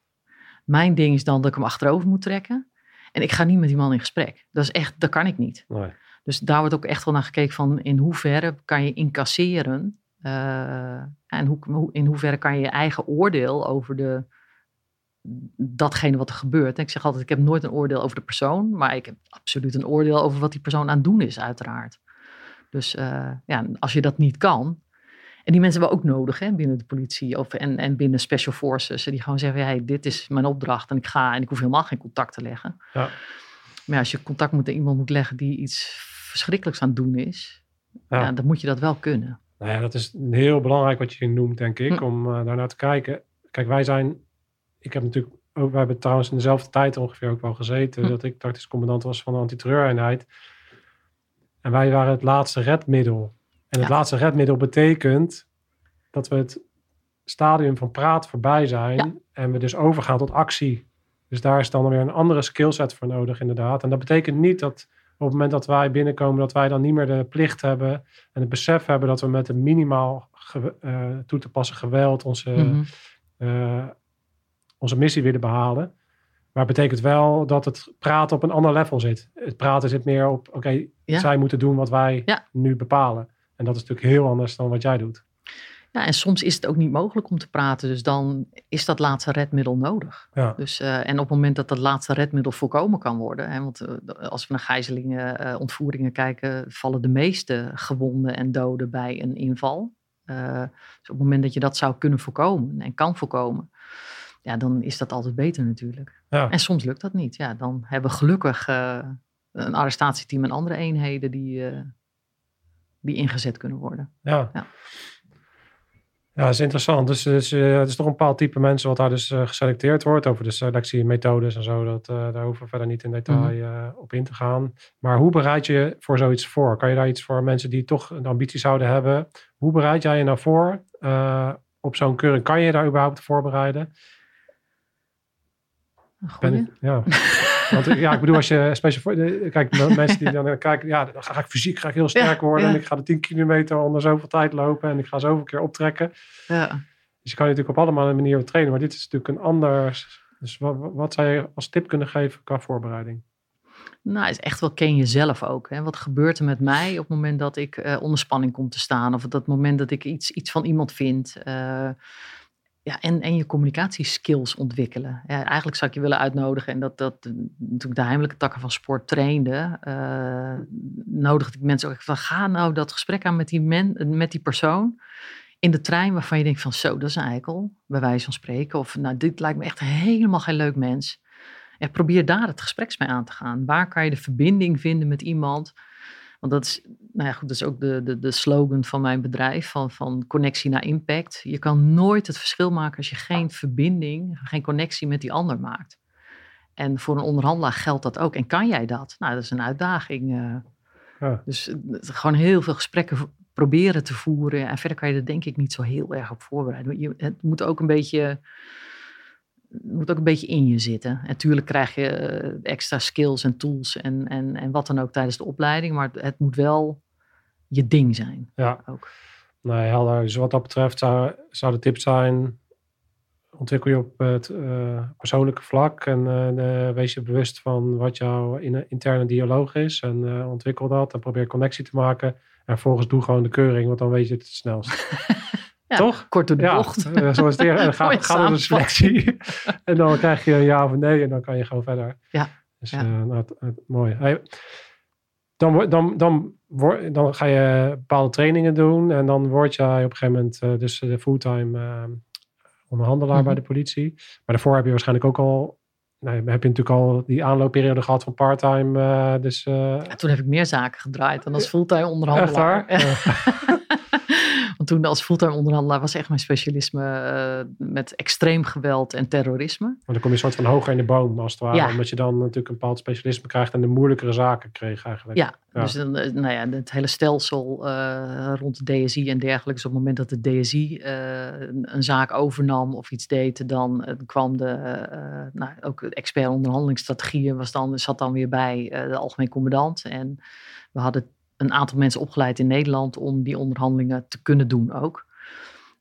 Mijn ding is dan dat ik hem achterover moet trekken. En ik ga niet met die man in gesprek. Dat is echt, dat kan ik niet. Nee. Dus daar wordt ook echt wel naar gekeken van in hoeverre kan je incasseren. Eh, en hoe, in hoeverre kan je je eigen oordeel over de, datgene wat er gebeurt. En ik zeg altijd, ik heb nooit een oordeel over de persoon. Maar ik heb absoluut een oordeel over wat die persoon aan het doen is, uiteraard. Dus eh, ja, als je dat niet kan. En die mensen hebben we ook nodig hè, binnen de politie of, en, en binnen special forces. Die gewoon zeggen, hey, dit is mijn opdracht en ik ga en ik hoef helemaal geen contact te leggen. Ja. Maar ja, als je contact met iemand moet leggen die iets verschrikkelijks aan het doen is, ja. dan moet je dat wel kunnen. Nou ja, dat is heel belangrijk wat je noemt, denk ik, Hm. om uh, daarnaar te kijken. Kijk, wij zijn, ik heb natuurlijk ook, wij hebben trouwens in dezelfde tijd ongeveer ook wel gezeten, Hm. dat ik tactisch commandant was van de antiterreureenheid. En wij waren het laatste redmiddel. En het Ja. laatste redmiddel betekent dat we het stadium van praat voorbij zijn Ja. en we dus overgaan tot actie. Dus daar is dan weer een andere skillset voor nodig, inderdaad. En dat betekent niet dat op het moment dat wij binnenkomen, dat wij dan niet meer de plicht hebben en het besef hebben dat we met een minimaal eh, toe te passen geweld onze, Mhm. eh, onze missie willen behalen. Maar het betekent wel dat het praten op een ander level zit. Het praten zit meer op, oké, Ja. zij moeten doen wat wij Ja. nu bepalen. En dat is natuurlijk heel anders dan wat jij doet. Ja, en soms is het ook niet mogelijk om te praten. Dus dan is dat laatste redmiddel nodig. Ja. Dus, eh, en op het moment dat dat laatste redmiddel voorkomen kan worden. Hè, want eh, als we naar gijzelingen, eh, ontvoeringen kijken, vallen de meeste gewonden en doden bij een inval. Dus op het moment dat je dat zou kunnen voorkomen en kan voorkomen, ja, dan is dat altijd beter natuurlijk. Ja. En soms lukt dat niet. Ja, dan hebben we gelukkig een arrestatieteam en andere eenheden die, die ingezet kunnen worden. Ja. Ja. Ja, dat is interessant. Dus, dus uh, het is toch een bepaald type mensen wat daar dus uh, geselecteerd wordt over de selectiemethodes en zo. Dat, uh, daar hoeven we verder niet in detail -hmm. op in te gaan. Maar hoe bereid je voor zoiets voor? Kan je daar iets voor mensen die toch een ambitie zouden hebben? Hoe bereid jij je nou voor op zo'n keuring? Kan je daar überhaupt voorbereiden? Ben, ja. Want ja, ik bedoel, als je speciaal voor. Kijk, mensen die dan kijken, ja, dan ga ik fysiek ga ik heel sterk worden. En ik ga de 10 kilometer onder zoveel tijd lopen. En ik ga zoveel keer optrekken. Ja. Dus je kan je natuurlijk op allemaal manieren trainen. Maar dit is natuurlijk een ander. Dus wat, wat zou je als tip kunnen geven qua voorbereiding? Nou, is echt wel ken jezelf ook. Hè? Wat gebeurt er met mij op het moment dat ik uh, onder spanning kom te staan? Of op dat moment dat ik iets, iets van iemand vind. Uh, ja, en, en je communicatieskills ontwikkelen. Ja, eigenlijk zou ik je willen uitnodigen. En dat, dat toen ik de heimelijke takken van sport trainde, uh, nodigde ik mensen ook van ga nou dat gesprek aan met die, men, met die persoon in de trein waarvan je denkt van zo, dat is een eikel, bij wijze van spreken. Of nou, dit lijkt me echt helemaal geen leuk mens. Ja, probeer daar het gespreks mee aan te gaan. Waar kan je de verbinding vinden met iemand? Want dat is, nou ja, goed, dat is ook de, de, de slogan van mijn bedrijf, van, van connectie naar impact. Je kan nooit het verschil maken als je geen verbinding, geen connectie met die ander maakt. En voor een onderhandelaar geldt dat ook. En kan jij dat? Nou, dat is een uitdaging. Uh, ja. Dus gewoon heel veel gesprekken proberen te voeren. En verder kan je er denk ik niet zo heel erg op voorbereiden. Je, het moet ook een beetje moet ook een beetje in je zitten. En natuurlijk krijg je extra skills en tools en, en, en wat dan ook tijdens de opleiding. Maar het, het moet wel je ding zijn. Ja. Ook. Nee, helder. Dus wat dat betreft zou, zou de tip zijn... ontwikkel je op het uh, persoonlijke vlak... en uh, wees je bewust van wat jouw interne dialoog is... en uh, ontwikkel dat en probeer connectie te maken... en vervolgens doe gewoon de keuring, want dan weet je het het snelst. Ja, Toch? Kort door de ja, bocht. Uh, zoals het eerder. Ga, ga door de selectie. en dan krijg je een ja of een nee en dan kan je gewoon verder. Ja. Dus ja. Uh, nou, het, het, mooi. Hey, dan, dan, dan, dan, dan ga je bepaalde trainingen doen en dan word jij op een gegeven moment uh, dus de fulltime onderhandelaar mm -hmm. bij de politie. Maar daarvoor heb je waarschijnlijk ook al Nee, heb je natuurlijk al die aanloopperiode gehad van parttime. Dus, ja, toen heb ik meer zaken gedraaid dan als fulltime onderhandelaar. Echt waar? Want toen als fulltime onderhandelaar was echt mijn specialisme uh, met extreem geweld en terrorisme. Maar dan kom je een soort van hoger in de boom als het ware. Ja. Omdat je dan natuurlijk een bepaald specialisme krijgt en de moeilijkere zaken kreeg eigenlijk. Ja, ja. dus dan, nou ja, het hele stelsel uh, rond de DSI en dergelijke. Dus op het moment dat de DSI uh, een, een, zaak overnam of iets deed, dan kwam de, nou, ook expert onderhandelingsstrategieën was dan, zat dan weer bij de algemeen commandant. En we hadden een aantal mensen opgeleid in Nederland om die onderhandelingen te kunnen doen ook.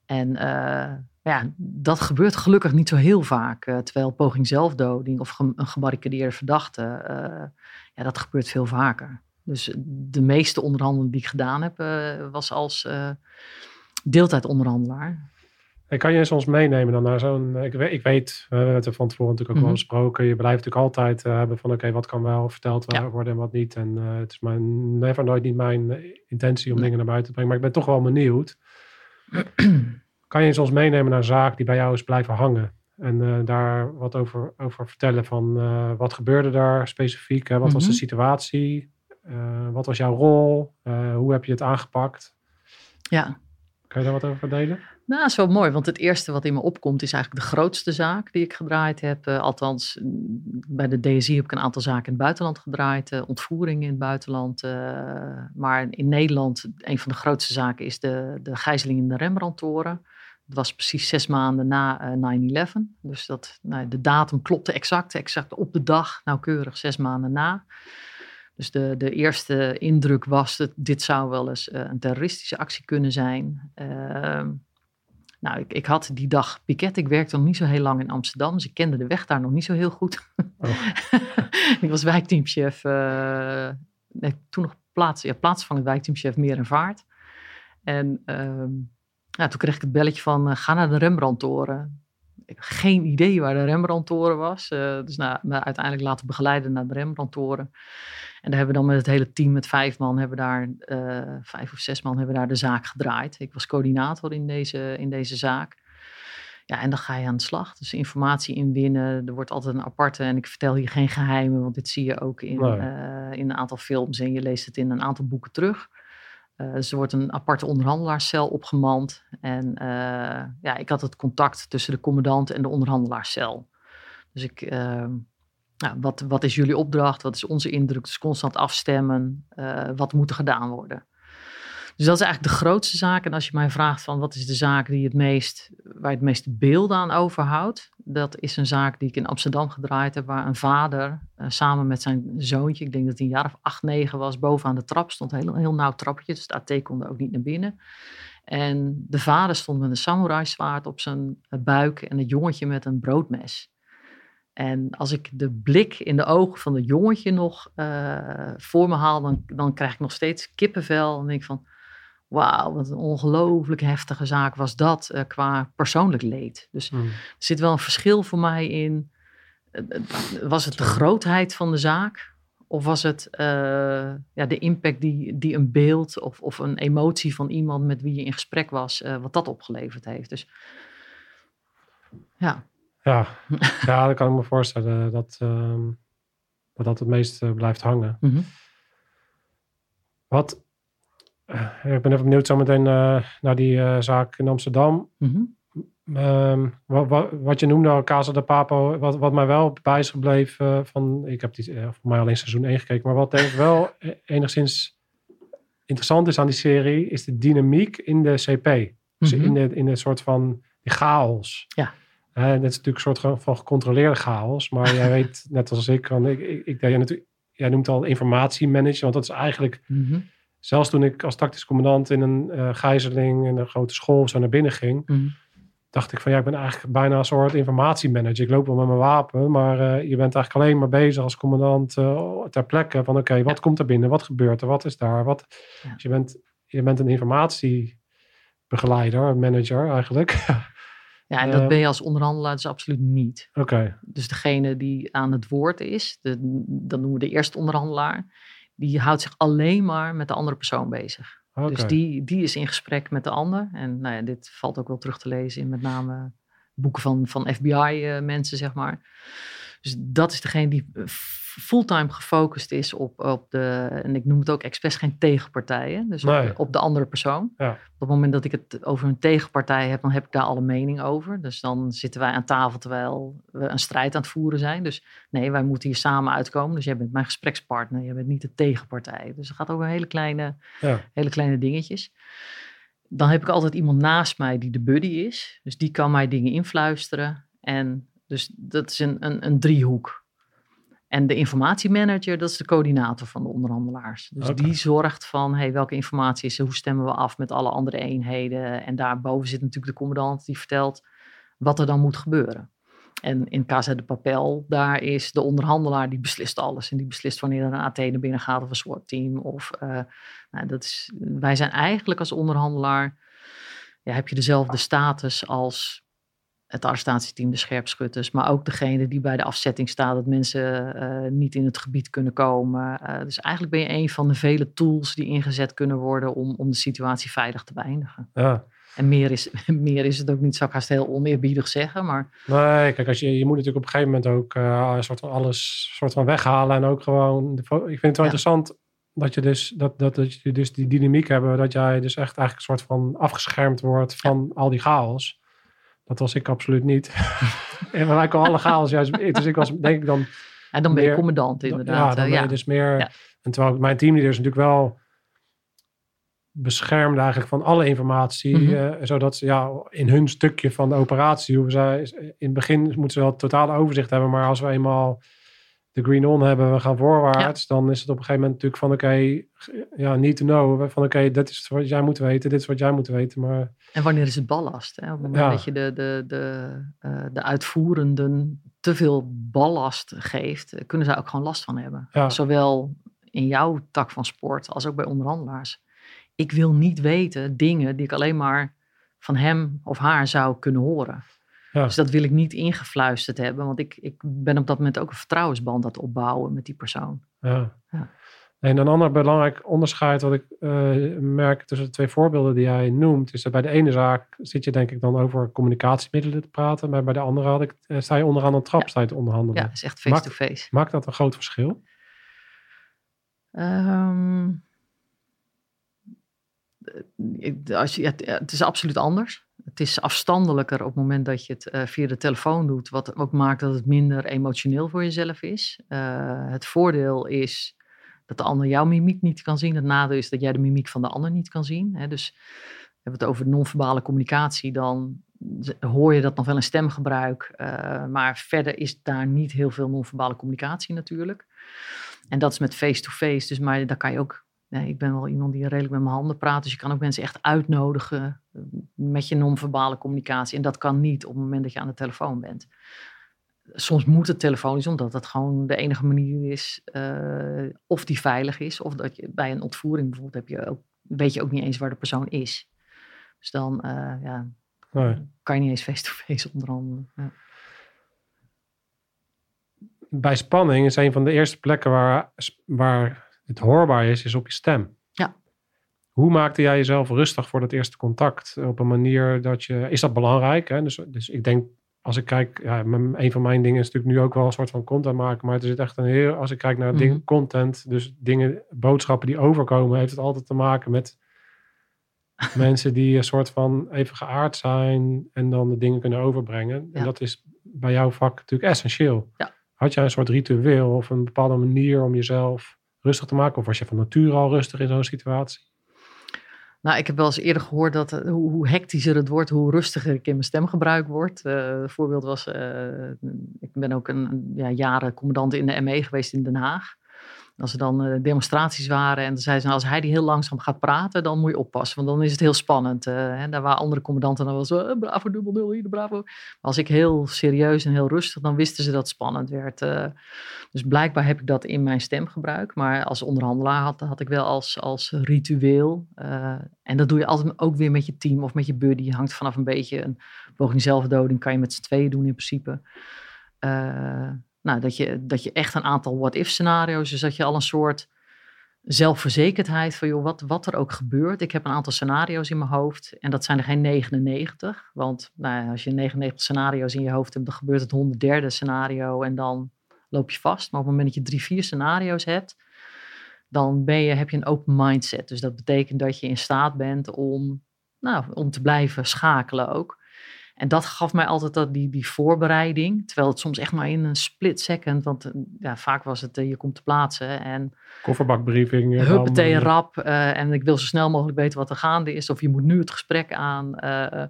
En uh, ja, dat gebeurt gelukkig niet zo heel vaak. Uh, terwijl poging zelfdoding of een gebarricadeerde verdachte, uh, ja, dat gebeurt veel vaker. Dus de meeste onderhandelingen die ik gedaan heb, was als deeltijdonderhandelaar. En kan je eens ons meenemen dan naar zo'n... Ik, weet, ik weet, we hebben het er van tevoren natuurlijk ook mm -hmm. wel besproken. Je blijft natuurlijk altijd uh, hebben van... Oké, okay, wat kan wel verteld ja. worden en wat niet. En uh, het is mijn, never nooit niet mijn intentie om nee. dingen naar buiten te brengen. Maar ik ben toch wel benieuwd. kan je eens ons meenemen naar een zaak die bij jou is blijven hangen? En uh, daar wat over, over vertellen van... wat gebeurde daar specifiek? Hè? Wat mm -hmm. was de situatie? wat was jouw rol? hoe heb je het aangepakt? Ja. Kan je daar wat over delen? Nou, dat is wel mooi, want het eerste wat in me opkomt is eigenlijk de grootste zaak die ik gedraaid heb. Uh, althans, bij de DSI heb ik een aantal zaken in het buitenland gedraaid, uh, ontvoeringen in het buitenland. Uh, maar in Nederland, een van de grootste zaken is de, de gijzeling in de Rembrandtoren. Dat was precies zes maanden na 9-11. Dus dat, nou, de datum klopte exact, exact op de dag, nauwkeurig zes maanden na. Dus de, de eerste indruk was dat dit zou wel eens een terroristische actie kunnen zijn. Ehm, nou, ik, ik, had die dag piket. Ik werkte nog niet zo heel lang in Amsterdam, dus ik kende de weg daar nog niet zo heel goed. Oh. ik was wijkteamchef, uh, nee, toen nog plaats, ja, plaatsvangend wijkteamchef Meer en Vaart. En ja, toen kreeg ik het belletje van, uh, ga naar de Rembrandtoren. Geen idee waar de Rembrandtoren was. Uh, dus nou, me uiteindelijk laten begeleiden naar de Rembrandtoren. En daar hebben we dan met het hele team, met vijf man, hebben daar, uh, vijf of zes man, hebben daar de zaak gedraaid. Ik was coördinator in deze, in deze zaak. Ja, en dan ga je aan de slag. Dus informatie inwinnen. Er wordt altijd een aparte. En ik vertel hier geen geheimen, want dit zie je ook in, uh, in een aantal films. En je leest het in een aantal boeken terug. Dus er wordt een aparte onderhandelaarscel opgemand. En uh, ja, ik had het contact tussen de commandant en de onderhandelaarscel. Dus ik, nou, wat, wat is jullie opdracht? Wat is onze indruk? Dus constant afstemmen. wat moet er gedaan worden? Dus dat is eigenlijk de grootste zaak. En als je mij vraagt van wat is de zaak die het meest, waar je het meeste beelden aan overhoudt, dat is een zaak die ik in Amsterdam gedraaid heb, waar een vader uh, samen met zijn zoontje, ik denk dat hij een jaar of acht, negen was, bovenaan de trap stond, een heel, heel nauw trapje, dus de AT kon er ook niet naar binnen. En de vader stond met een samurai zwaard op zijn buik en het jongetje met een broodmes. En als ik de blik in de ogen van het jongetje nog uh, voor me haal, dan, dan krijg ik nog steeds kippenvel. En denk ik van, wauw, wat een ongelooflijk heftige zaak was dat uh, qua persoonlijk leed. Dus Hmm. er zit wel een verschil voor mij in. eh, Was het de grootheid van de zaak? Of was het eh, ja, de impact die, die een beeld of, of een emotie van iemand met wie je in gesprek was, eh, wat dat opgeleverd heeft? Dus ja, Ja, ja, dat kan ik me voorstellen dat ehm, dat, dat het meest eh, blijft hangen. Mhm. Wat, eh, ik ben even benieuwd zometeen eh naar die eh, zaak in Amsterdam. Mhm. Ehm, wat, wat, wat je noemde Casa de Papo, wat, wat mij wel bij is gebleven eh, van, ik heb die, eh, voor mij alleen seizoen 1 gekeken, maar wat denk ik wel eh, enigszins interessant is aan die serie, is de dynamiek in de CP. Dus Mhm. in, de, in de soort van die chaos. Ja. Dat is natuurlijk een soort van- van gecontroleerde chaos, maar jij weet net als ik, want ik, ik, ik, jij, natuurlijk, jij noemt al informatiemanager, want dat is eigenlijk Mhm. Zelfs toen ik als tactisch commandant in een eh, gijzeling in een grote school zo naar binnen ging, Mhm. dacht ik van ja, ik ben eigenlijk bijna een soort informatiemanager. Ik loop wel met mijn wapen, maar eh, je bent eigenlijk alleen maar bezig als commandant eh, ter plekke van oké, wat komt er binnen? Wat gebeurt er? Wat is daar? Wat? Ja. Dus je bent, je bent een informatiebegeleider, manager eigenlijk. Ja, en dat Ehm. ben je als onderhandelaar dus absoluut niet. oké, Dus degene die aan het woord is, de, dat noemen we de eerste onderhandelaar, die houdt zich alleen maar met de andere persoon bezig. Dus die, die is in gesprek met de ander. En nou ja, dit valt ook wel terug te lezen in met name boeken van, van FBI-mensen, zeg maar. Dus dat is degene die eh, fulltime gefocust is op, op de, en ik noem het ook expres geen tegenpartijen, dus op, de, op de andere persoon. Ja. Op het moment dat ik het over een tegenpartij heb, dan heb ik daar alle mening over. Dus dan zitten wij aan tafel terwijl we een strijd aan het voeren zijn. Dus nee, wij moeten hier samen uitkomen. Dus jij bent mijn gesprekspartner, jij bent niet de tegenpartij. Dus het gaat over hele kleine, Ja. hele kleine dingetjes. Dan heb ik altijd iemand naast mij die de buddy is. Dus die kan mij dingen influisteren. En dus dat is een, een, een driehoek. En de informatiemanager, dat is de coördinator van de onderhandelaars. Dus die zorgt van, hey, welke informatie is er, hoe stemmen we af met alle andere eenheden. En daarboven zit natuurlijk de commandant die vertelt wat er dan moet gebeuren. En in Casa de Papel, daar is de onderhandelaar die beslist alles. En die beslist wanneer er een AT naar binnen gaat of een SWAT-team. Of, eh, nou, dat is, wij zijn eigenlijk als onderhandelaar, ja, heb je dezelfde status als het arrestatieteam, de scherpschutters. Maar ook degene die bij de afzetting staat, dat mensen eh, niet in het gebied kunnen komen. Eh, dus eigenlijk ben je een van de vele tools die ingezet kunnen worden om, om de situatie veilig te beëindigen. ja. En meer is, meer is het ook niet, zou ik haast heel oneerbiedig zeggen. Maar Nee, kijk, als je, je moet natuurlijk op een gegeven moment ook eh, een soort van alles soort van weghalen. En ook gewoon, ik vind het wel Ja. interessant dat je dus, dat, dat, dat je dus die dynamiek hebben. Dat jij dus echt eigenlijk een soort van afgeschermd wordt van al die chaos. Dat was ik absoluut niet. en bij mij kwam alle chaos juist. Dus ik was denk ik dan en dan ben je Meer- commandant ja, inderdaad. dan eh, ben ja. je dus meer. Ja. En terwijl mijn teamleader is natuurlijk wel beschermd eigenlijk van alle informatie. Mhm. eh, zodat ze ja, in hun stukje van de operatie hoeven zij. In het begin moeten ze wel het totale overzicht hebben. Maar als we eenmaal de green on hebben, we gaan voorwaarts. Dan is het op een gegeven moment natuurlijk van oké, ja, need to know. Van oké, dit is wat jij moet weten, dit is wat jij moet weten. Maar En wanneer is het ballast? Hè? Op het moment Ja. dat je de, de, de, eh, de uitvoerenden te veel ballast geeft, eh, kunnen zij ook gewoon last van hebben. Ja. Zowel in jouw tak van sport als ook bij onderhandelaars. Ik wil niet weten dingen die ik alleen maar van hem of haar zou kunnen horen. Ja. Dus dat wil ik niet ingefluisterd hebben, want ik, ik ben op dat moment ook een vertrouwensband aan het opbouwen met die persoon. Ja. Ja. En een ander belangrijk onderscheid wat ik eh, merk tussen de twee voorbeelden die jij noemt, is dat bij de ene zaak zit je denk ik dan over communicatiemiddelen te praten, maar bij de andere had ik, eh, sta je onderaan een trap, Ja. sta je te onderhandelen. Ja, is echt face-to-face. Maakt dat een groot verschil? Ehm, ik- als je, het- is absoluut anders. Het is afstandelijker op het moment dat je het eh, via de telefoon doet. Wat ook maakt dat het minder emotioneel voor jezelf is. Eh, het voordeel is dat de ander jouw mimiek niet kan zien. Het nadeel is dat jij de mimiek van de ander niet kan zien. Hè. Dus we hebben het over non-verbale communicatie. Dan hoor je dat nog wel in stemgebruik. eh, maar verder is daar niet heel veel non-verbale communicatie natuurlijk. En dat is met face-to-face. Dus maar daar kan je ook. Nee, ik ben wel iemand die redelijk met mijn handen praat. Dus je kan ook mensen echt uitnodigen eh, met je non-verbale communicatie. En dat kan niet op het moment dat je aan de telefoon bent. Soms moet het telefonisch, omdat dat gewoon de enige manier is. eh, of die veilig is. Of dat je bij een ontvoering bijvoorbeeld heb je ook, weet je ook niet eens waar de persoon is. Dus dan eh, ja, Nee. kan je niet eens face-to-face onderhandelen. Ja. Bij spanning is een van de eerste plekken waar, waar het hoorbaar is, is op je stem. Ja. Hoe maakte jij jezelf rustig voor dat eerste contact? Op een manier dat je. Is dat belangrijk? Hè? Dus, dus ik denk, als ik kijk, ja, een van mijn dingen is natuurlijk nu ook wel een soort van content maken. Maar het is echt een heel. Als ik kijk naar ding, Mhm. content, dus dingen, boodschappen die overkomen, heeft het altijd te maken met mensen die een soort van even geaard zijn en dan de dingen kunnen overbrengen. En dat is bij jouw vak natuurlijk essentieel. Ja. Had jij een soort ritueel of een bepaalde manier om jezelf rustig te maken? Of was je van nature al rustig in zo'n situatie? Nou, ik heb wel eens eerder gehoord dat eh, hoe, hoe hectischer het wordt, hoe rustiger ik in mijn stemgebruik word. Een voorbeeld was, eh, ik ben ook een ja, jaren commandant in de ME geweest in Den Haag. Als er dan eh, demonstraties waren en zeiden ze, nou, als hij die heel langzaam gaat praten, dan moet je oppassen, want dan is het heel spannend. Eh, hè, daar waren andere commandanten dan wel zo, eh, bravo, dubbel nul, hier, bravo. Maar als ik heel serieus en heel rustig, dan wisten ze dat het spannend werd. Eh, dus blijkbaar heb ik dat in mijn stemgebruik. Maar als onderhandelaar had, had ik wel als, als ritueel. eh, en dat doe je altijd ook weer met je team of met je buddy. Hangt vanaf een beetje. Een poging zelfdoding kan je met z'n tweeën doen in principe. Nou, dat je, dat je echt een aantal what-if scenario's. Dus dat je al een soort zelfverzekerdheid van joh, wat, wat er ook gebeurt. Ik heb een aantal scenario's in mijn hoofd. En dat zijn er geen 99. Want nou, als je 99 scenario's in je hoofd hebt, dan gebeurt het 103e scenario. En dan loop je vast. Maar op het moment dat je drie, vier scenario's hebt, dan ben je, heb je een open mindset. Dus dat betekent dat je in staat bent om, nou, om te blijven schakelen ook. En dat gaf mij altijd dat, die, die voorbereiding. Terwijl het soms echt maar in een split second, want eh, ja, vaak was het eh, je komt te plaatsen en Kofferbakbriefing. eh, huppatee eh, rap. en ik wil zo snel mogelijk weten wat er gaande is. Of je moet nu het gesprek aan. eh,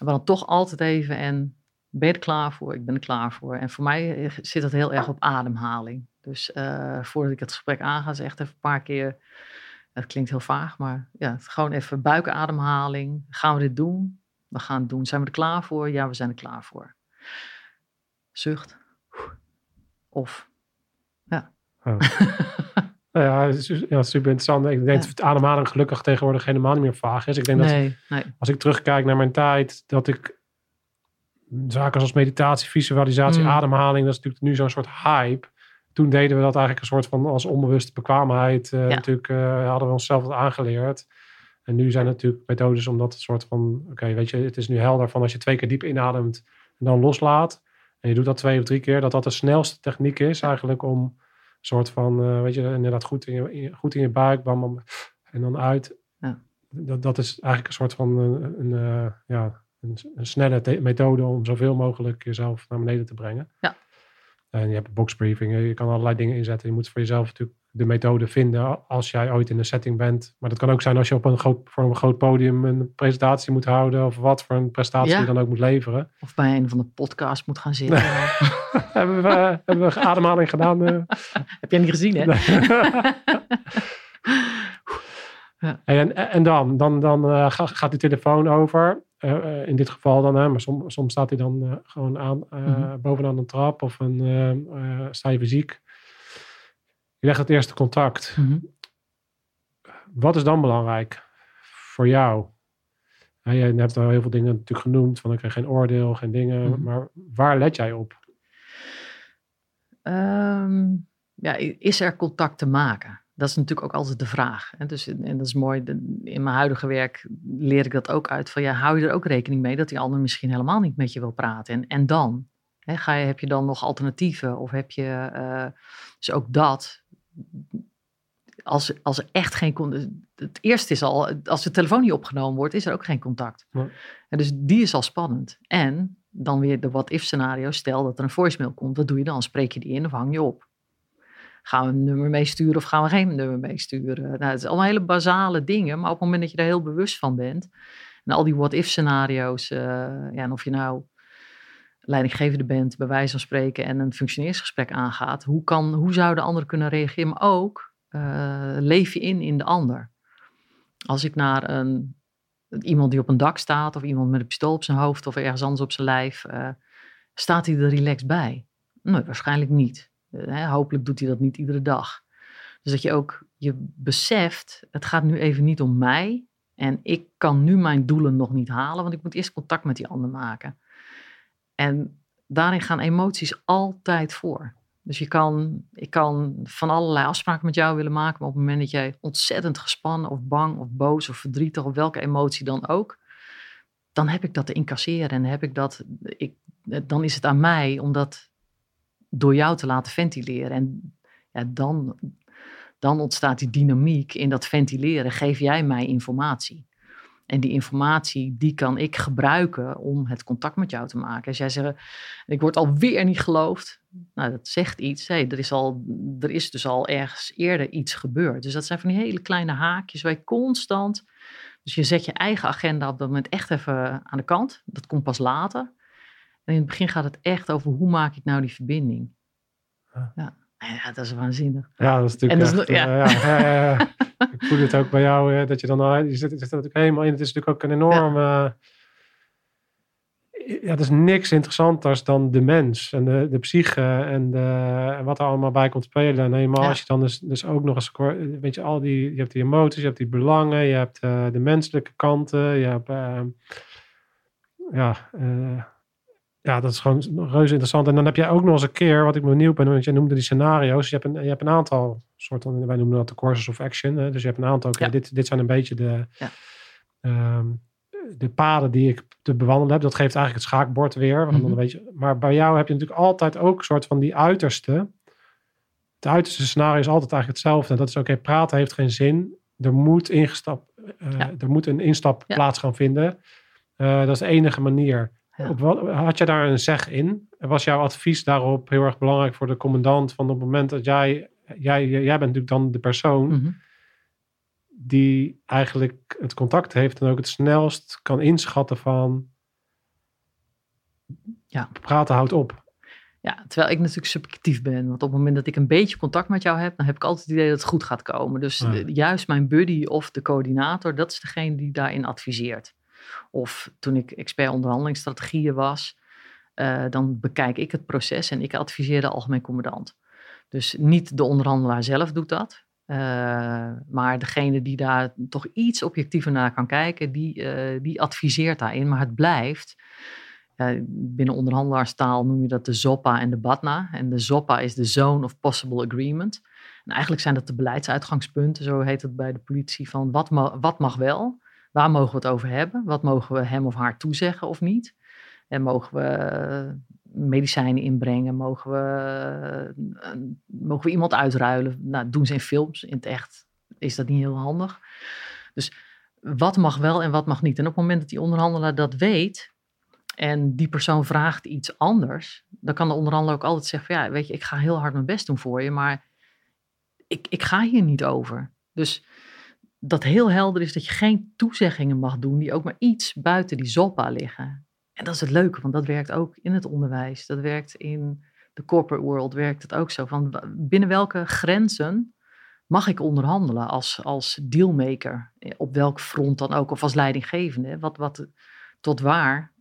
maar dan toch altijd even en ben je er klaar voor? Ik ben er klaar voor. En voor mij zit dat heel erg op ademhaling. Dus voordat ik het gesprek aanga, is echt even een paar keer. Het klinkt heel vaag, maar ja, gewoon even buikademhaling. Gaan we dit doen? We gaan het doen. Zijn we er klaar voor? Ja, we zijn er klaar voor. Zucht. Of. Oh. Nou ja, het is, ja, super interessant. Ik denk Ja. dat ademhaling gelukkig tegenwoordig helemaal niet meer vaag is. Ik denk dat Nee, als ik terugkijk naar mijn tijd, dat ik zaken zoals meditatie, visualisatie, Mm. ademhaling, dat is natuurlijk nu zo'n soort hype. Toen deden we dat eigenlijk een soort van als onbewuste bekwaamheid. eh, Ja. Natuurlijk eh, hadden we onszelf dat aangeleerd. En nu zijn natuurlijk methodes om dat soort van, oké, weet je, het is nu helder van als je twee keer diep inademt en dan loslaat. En je doet dat twee of drie keer, dat dat de snelste techniek is eigenlijk om een soort van, eh, weet je, inderdaad goed in je, in je- goed in je buik, bam, bam, en dan uit. Ja. Dat, dat is eigenlijk een soort van een, een, eh, ja, een, een snelle methode om zoveel mogelijk jezelf naar beneden te brengen. Ja. En je hebt boxbriefing, je kan allerlei dingen inzetten. Je moet voor jezelf natuurlijk de methode vinden als jij ooit in een setting bent. Maar dat kan ook zijn als je op een groot, voor een groot podium een presentatie moet houden of wat voor een prestatie Ja. je dan ook moet leveren. Of bij een van de podcasts moet gaan zitten. hebben, we, eh, hebben we ademhaling gedaan? eh? Heb jij niet gezien, hè? En, en dan, dan, dan eh, ga- gaat die telefoon over. In dit geval dan, hè, maar som- soms staat hij dan gewoon aan, Mhm. bovenaan een trap of een, sta je fysiek. Je legt het eerste contact. Mhm. Wat is dan belangrijk voor jou? Ja, je hebt al heel veel dingen natuurlijk genoemd, van oké, geen oordeel, geen dingen. Mhm. Maar waar let jij op? Ehm, ja, is er contact te maken? Dat is natuurlijk ook altijd de vraag. En, dus, en dat is mooi, in mijn huidige werk leer ik dat ook uit. Van ja, hou je er ook rekening mee dat die ander misschien helemaal niet met je wil praten? En, en dan? ga je, heb je dan nog alternatieven? Of heb je, uh, dus ook dat, als, als er echt geen Het eerste is al, als de telefoon niet opgenomen wordt, is er ook geen contact. En dus die is al spannend. En dan weer de what-if scenario. Stel dat er een voicemail komt, wat doe je dan? Spreek je die in of hang je op? Gaan we een nummer meesturen of gaan we geen nummer meesturen? Nou, het zijn allemaal hele basale dingen, maar op het moment dat je er heel bewust van bent, en al die what-if scenario's, uh, ja, en of je nou leidinggevende bent, bij wijze van spreken, en een functioneersgesprek aangaat, hoe, kan, hoe zou de ander kunnen reageren? Maar ook, uh, leef je in in de ander. Als ik naar een, iemand die op een dak staat, of iemand met een pistool op zijn hoofd, of ergens anders op zijn lijf, uh, staat hij er relaxed bij? Nee, waarschijnlijk niet. Uh, hopelijk doet hij dat niet iedere dag. Dus dat je ook je beseft, het gaat nu even niet om mij. En ik kan nu mijn doelen nog niet halen, want ik moet eerst contact met die ander maken. En daarin gaan emoties altijd voor. Dus je kan, ik kan van allerlei afspraken met jou willen maken, maar op het moment dat jij ontzettend gespannen of bang of boos of verdrietig of welke emotie dan ook, dan heb ik dat te incasseren en heb ik dat, ik, dan is het aan mij om dat door jou te laten ventileren. En ja, dan, dan ontstaat die dynamiek in dat ventileren. Geef jij mij informatie? En die informatie, die kan ik gebruiken om het contact met jou te maken. Als jij zegt, ik word alweer niet geloofd. Nou, dat zegt iets. Hey, er, is al, er is dus al ergens eerder iets gebeurd. Dus dat zijn van die hele kleine haakjes waar je constant... Dus je zet je eigen agenda op dat moment echt even aan de kant. Dat komt pas later. En in het begin gaat het echt over hoe maak ik nou die verbinding. Ja. Ja, dat is waanzinnig. Ja, dat is natuurlijk echt, ja. Uh, ja, ja, ja ik voel het ook bij jou, dat je dan je zit, zit er natuurlijk helemaal in. Het is natuurlijk ook een enorme... Ja, dat is niks interessanters dan de mens en de, de psyche en, de, wat er allemaal bij komt spelen. En helemaal als je dan dus, dus ook nog eens, weet je, al die, je hebt die emoties, je hebt die belangen, je hebt de menselijke kanten, je hebt, uh, ja, ja, dat is gewoon reuze interessant. En dan heb jij ook nog eens een keer, wat ik benieuwd ben, want je noemde die scenario's. Je hebt een, je hebt een aantal soorten, wij noemen dat de courses of action. Hè? Dus je hebt een aantal, ja. dit, dit zijn een beetje de, ja. um, de paden die ik te bewandelen heb. Dat geeft eigenlijk het schaakbord weer. Mm -hmm. een beetje, maar bij jou heb je natuurlijk altijd ook een soort van die uiterste. Het uiterste scenario is altijd eigenlijk hetzelfde. En dat is oké, okay, praten heeft geen zin. Er moet, ingestap, uh, ja. er moet een instap plaats gaan vinden. Uh, dat is de enige manier. Ja. Wat, had jij daar een zeg in? Was jouw advies daarop heel erg belangrijk voor de commandant? Van op het moment dat jij, jij, jij bent natuurlijk dan de persoon mm -hmm. die eigenlijk het contact heeft en ook het snelst kan inschatten van ja. praten houdt op. Ja, terwijl ik natuurlijk subjectief ben. Want op het moment dat ik een beetje contact met jou heb, dan heb ik altijd het idee dat het goed gaat komen. Dus ja. juist mijn buddy of de coördinator, dat is degene die daarin adviseert. Of toen ik expert onderhandelingsstrategieën was, uh, dan bekijk ik het proces en ik adviseer de algemeen commandant. Dus niet de onderhandelaar zelf doet dat. Uh, maar degene die daar toch iets objectiever naar kan kijken, die, uh, die adviseert daarin. Maar het blijft, binnen onderhandelaarstaal noem je dat de ZOPA en de BATNA. En de ZOPA is de Zone of Possible Agreement. En eigenlijk zijn dat de beleidsuitgangspunten, zo heet het bij de politie, van wat, wat mag wel Waar mogen we het over hebben? Wat mogen we hem of haar toezeggen of niet? En mogen we medicijnen inbrengen? Mogen we, eh, mogen we iemand uitruilen? Nou, doen ze in films. In het echt is dat niet heel handig. Dus wat mag wel en wat mag niet? En op het moment dat die onderhandelaar dat weet en die persoon vraagt iets anders, dan kan de onderhandelaar ook altijd zeggen: van, Ja, weet je, ik ga heel hard mijn best doen voor je, maar ik, ik ga hier niet over. Dus dat heel helder is dat je geen toezeggingen mag doen die ook maar iets buiten die ZOPA liggen. En dat is het leuke, want dat werkt ook in het onderwijs. Dat werkt in de corporate world, werkt het ook zo. Van binnen welke grenzen mag ik onderhandelen als, als dealmaker? Op welk front dan ook, of als leidinggevende? Wat, wat, tot waar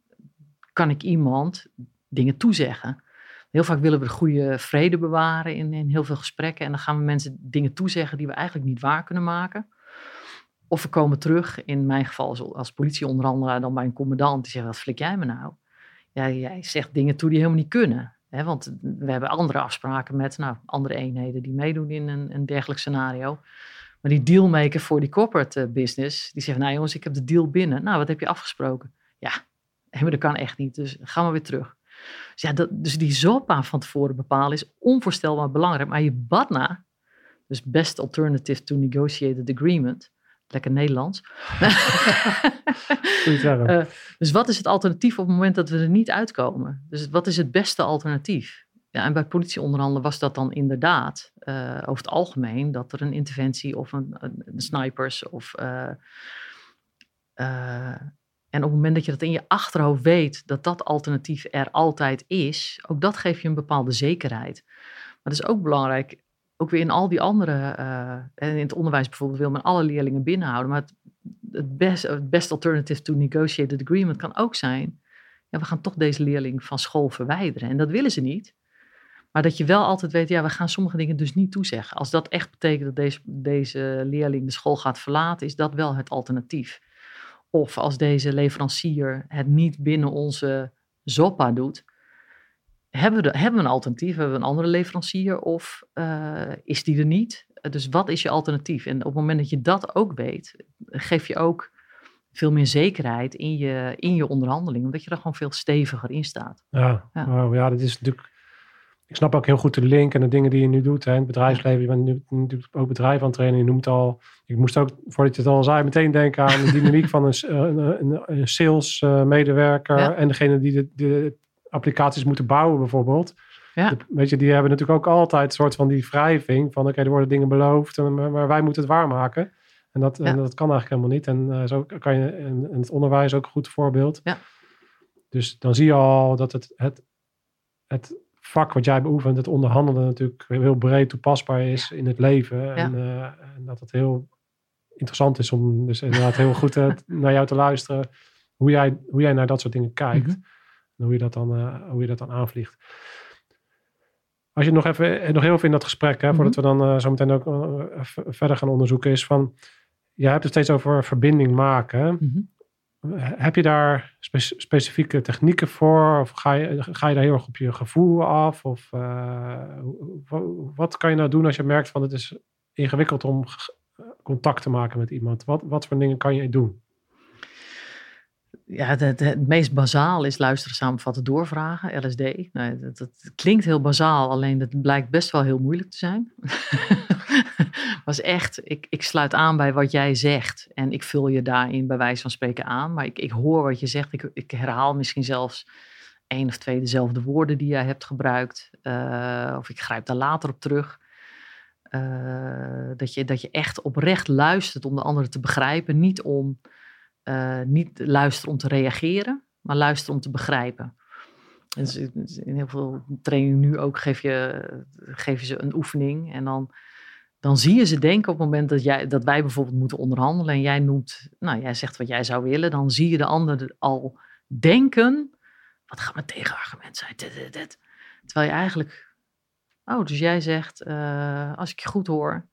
kan ik iemand dingen toezeggen? Heel vaak willen we de goede vrede bewaren in, in heel veel gesprekken. En dan gaan we mensen dingen toezeggen die we eigenlijk niet waar kunnen maken. Of we komen terug, in mijn geval als, als politieonderhandelaar, dan bij een commandant die zegt, wat flik jij me nou? Ja, jij zegt dingen toe die helemaal niet kunnen. Hè, want we hebben andere afspraken met nou, andere eenheden die meedoen in een, een dergelijk scenario. Maar die dealmaker voor die corporate eh, business, die zegt, nou jongens, ik heb de deal binnen. Nou, wat heb je afgesproken? Ja, maar dat kan echt niet, dus ga maar weer terug. Dus, ja, dat, dus die ZOPA van tevoren bepalen is onvoorstelbaar belangrijk. Maar je BATNA, dus Best Alternative to Negotiated Agreement, lekker Nederlands. uh, dus wat is het alternatief op het moment dat we er niet uitkomen? Dus wat is het beste alternatief? Ja, en bij politieonderhandelen was dat dan inderdaad uh, over het algemeen dat er een interventie of een, een snipers of. Uh, en op het moment dat je dat in je achterhoofd weet dat dat alternatief er altijd is, ook dat geeft je een bepaalde zekerheid. Maar het is ook belangrijk, ook weer in al die andere, uh, in het onderwijs bijvoorbeeld wil men alle leerlingen binnenhouden, maar het, het, best, het best alternative to negotiated agreement kan ook zijn, ja, we gaan toch deze leerling van school verwijderen. En dat willen ze niet. Maar dat je wel altijd weet, ja, we gaan sommige dingen dus niet toezeggen. Als dat echt betekent dat deze, deze leerling de school gaat verlaten, is dat wel het alternatief. Of als deze leverancier het niet binnen onze ZOPA doet, hebben we, de, hebben we een alternatief? Hebben we een andere leverancier of uh, is die er niet? Dus wat is je alternatief? En op het moment dat je dat ook weet, geef je ook veel meer zekerheid in je, in je onderhandeling, omdat je er gewoon veel steviger in staat. Ja, ja. Wow, ja dat is natuurlijk ik snap ook heel goed de link en de dingen die je nu doet. Hè. In het bedrijfsleven, je bent nu ook bedrijf aan het trainen. Je noemt al, ik moest ook, voordat je het al zei, meteen denken aan de dynamiek van een, een, een sales medewerker. En degene die de, de, applicaties moeten bouwen bijvoorbeeld. Ja. weet je, die hebben natuurlijk ook altijd een soort van die wrijving van oké, er worden dingen beloofd, maar wij moeten het waarmaken. En dat, en dat kan eigenlijk helemaal niet. En uh, zo kan je, en, het onderwijs ook een goed voorbeeld. Ja. Dus dan zie je al dat het, het, het vak wat jij beoefent, het onderhandelen natuurlijk heel breed toepasbaar is in het leven. En, uh, en, dat het heel interessant is om dus inderdaad heel goed naar jou te luisteren. Hoe jij, hoe jij naar dat soort dingen kijkt. Mhm. Hoe je dat dan, uh, hoe je dat dan aanvliegt. Als je nog even, nog heel veel in dat gesprek, hè, voordat mhm. we dan zo meteen ook verder gaan onderzoeken, is van, je hebt het steeds over verbinding maken. Mm heb je daar specifieke technieken voor? Of ga je, ga je daar heel erg op je gevoel af? Of uh, wat kan je nou doen als je merkt van het is ingewikkeld om contact te maken met iemand? Wat, wat voor dingen kan je doen? Ja, het, het, meest bazaal is luisteren, samenvatten, doorvragen, LSD. Dat, dat, klinkt heel bazaal, alleen dat blijkt best wel heel moeilijk te zijn. was echt, ik, ik sluit aan bij wat jij zegt en ik vul je daarin bij wijze van spreken aan. Maar ik, ik hoor wat je zegt, ik, ik herhaal misschien zelfs één of twee dezelfde woorden die jij hebt gebruikt. Uh, of ik grijp daar later op terug. Uh, dat, je, dat je echt oprecht luistert om de andere te begrijpen. Niet om uh, niet luisteren om te reageren, maar luisteren om te begrijpen. Dus in heel veel trainingen nu ook geef je, geef je ze een oefening en dan dan zie je ze denken op het moment dat, jij, dat wij bijvoorbeeld moeten onderhandelen en jij noemt, nou jij zegt wat jij zou willen, dan zie je de ander al denken, wat gaat mijn tegenargument zijn? Terwijl je eigenlijk, oh, dus jij zegt, uh, als ik je goed hoor,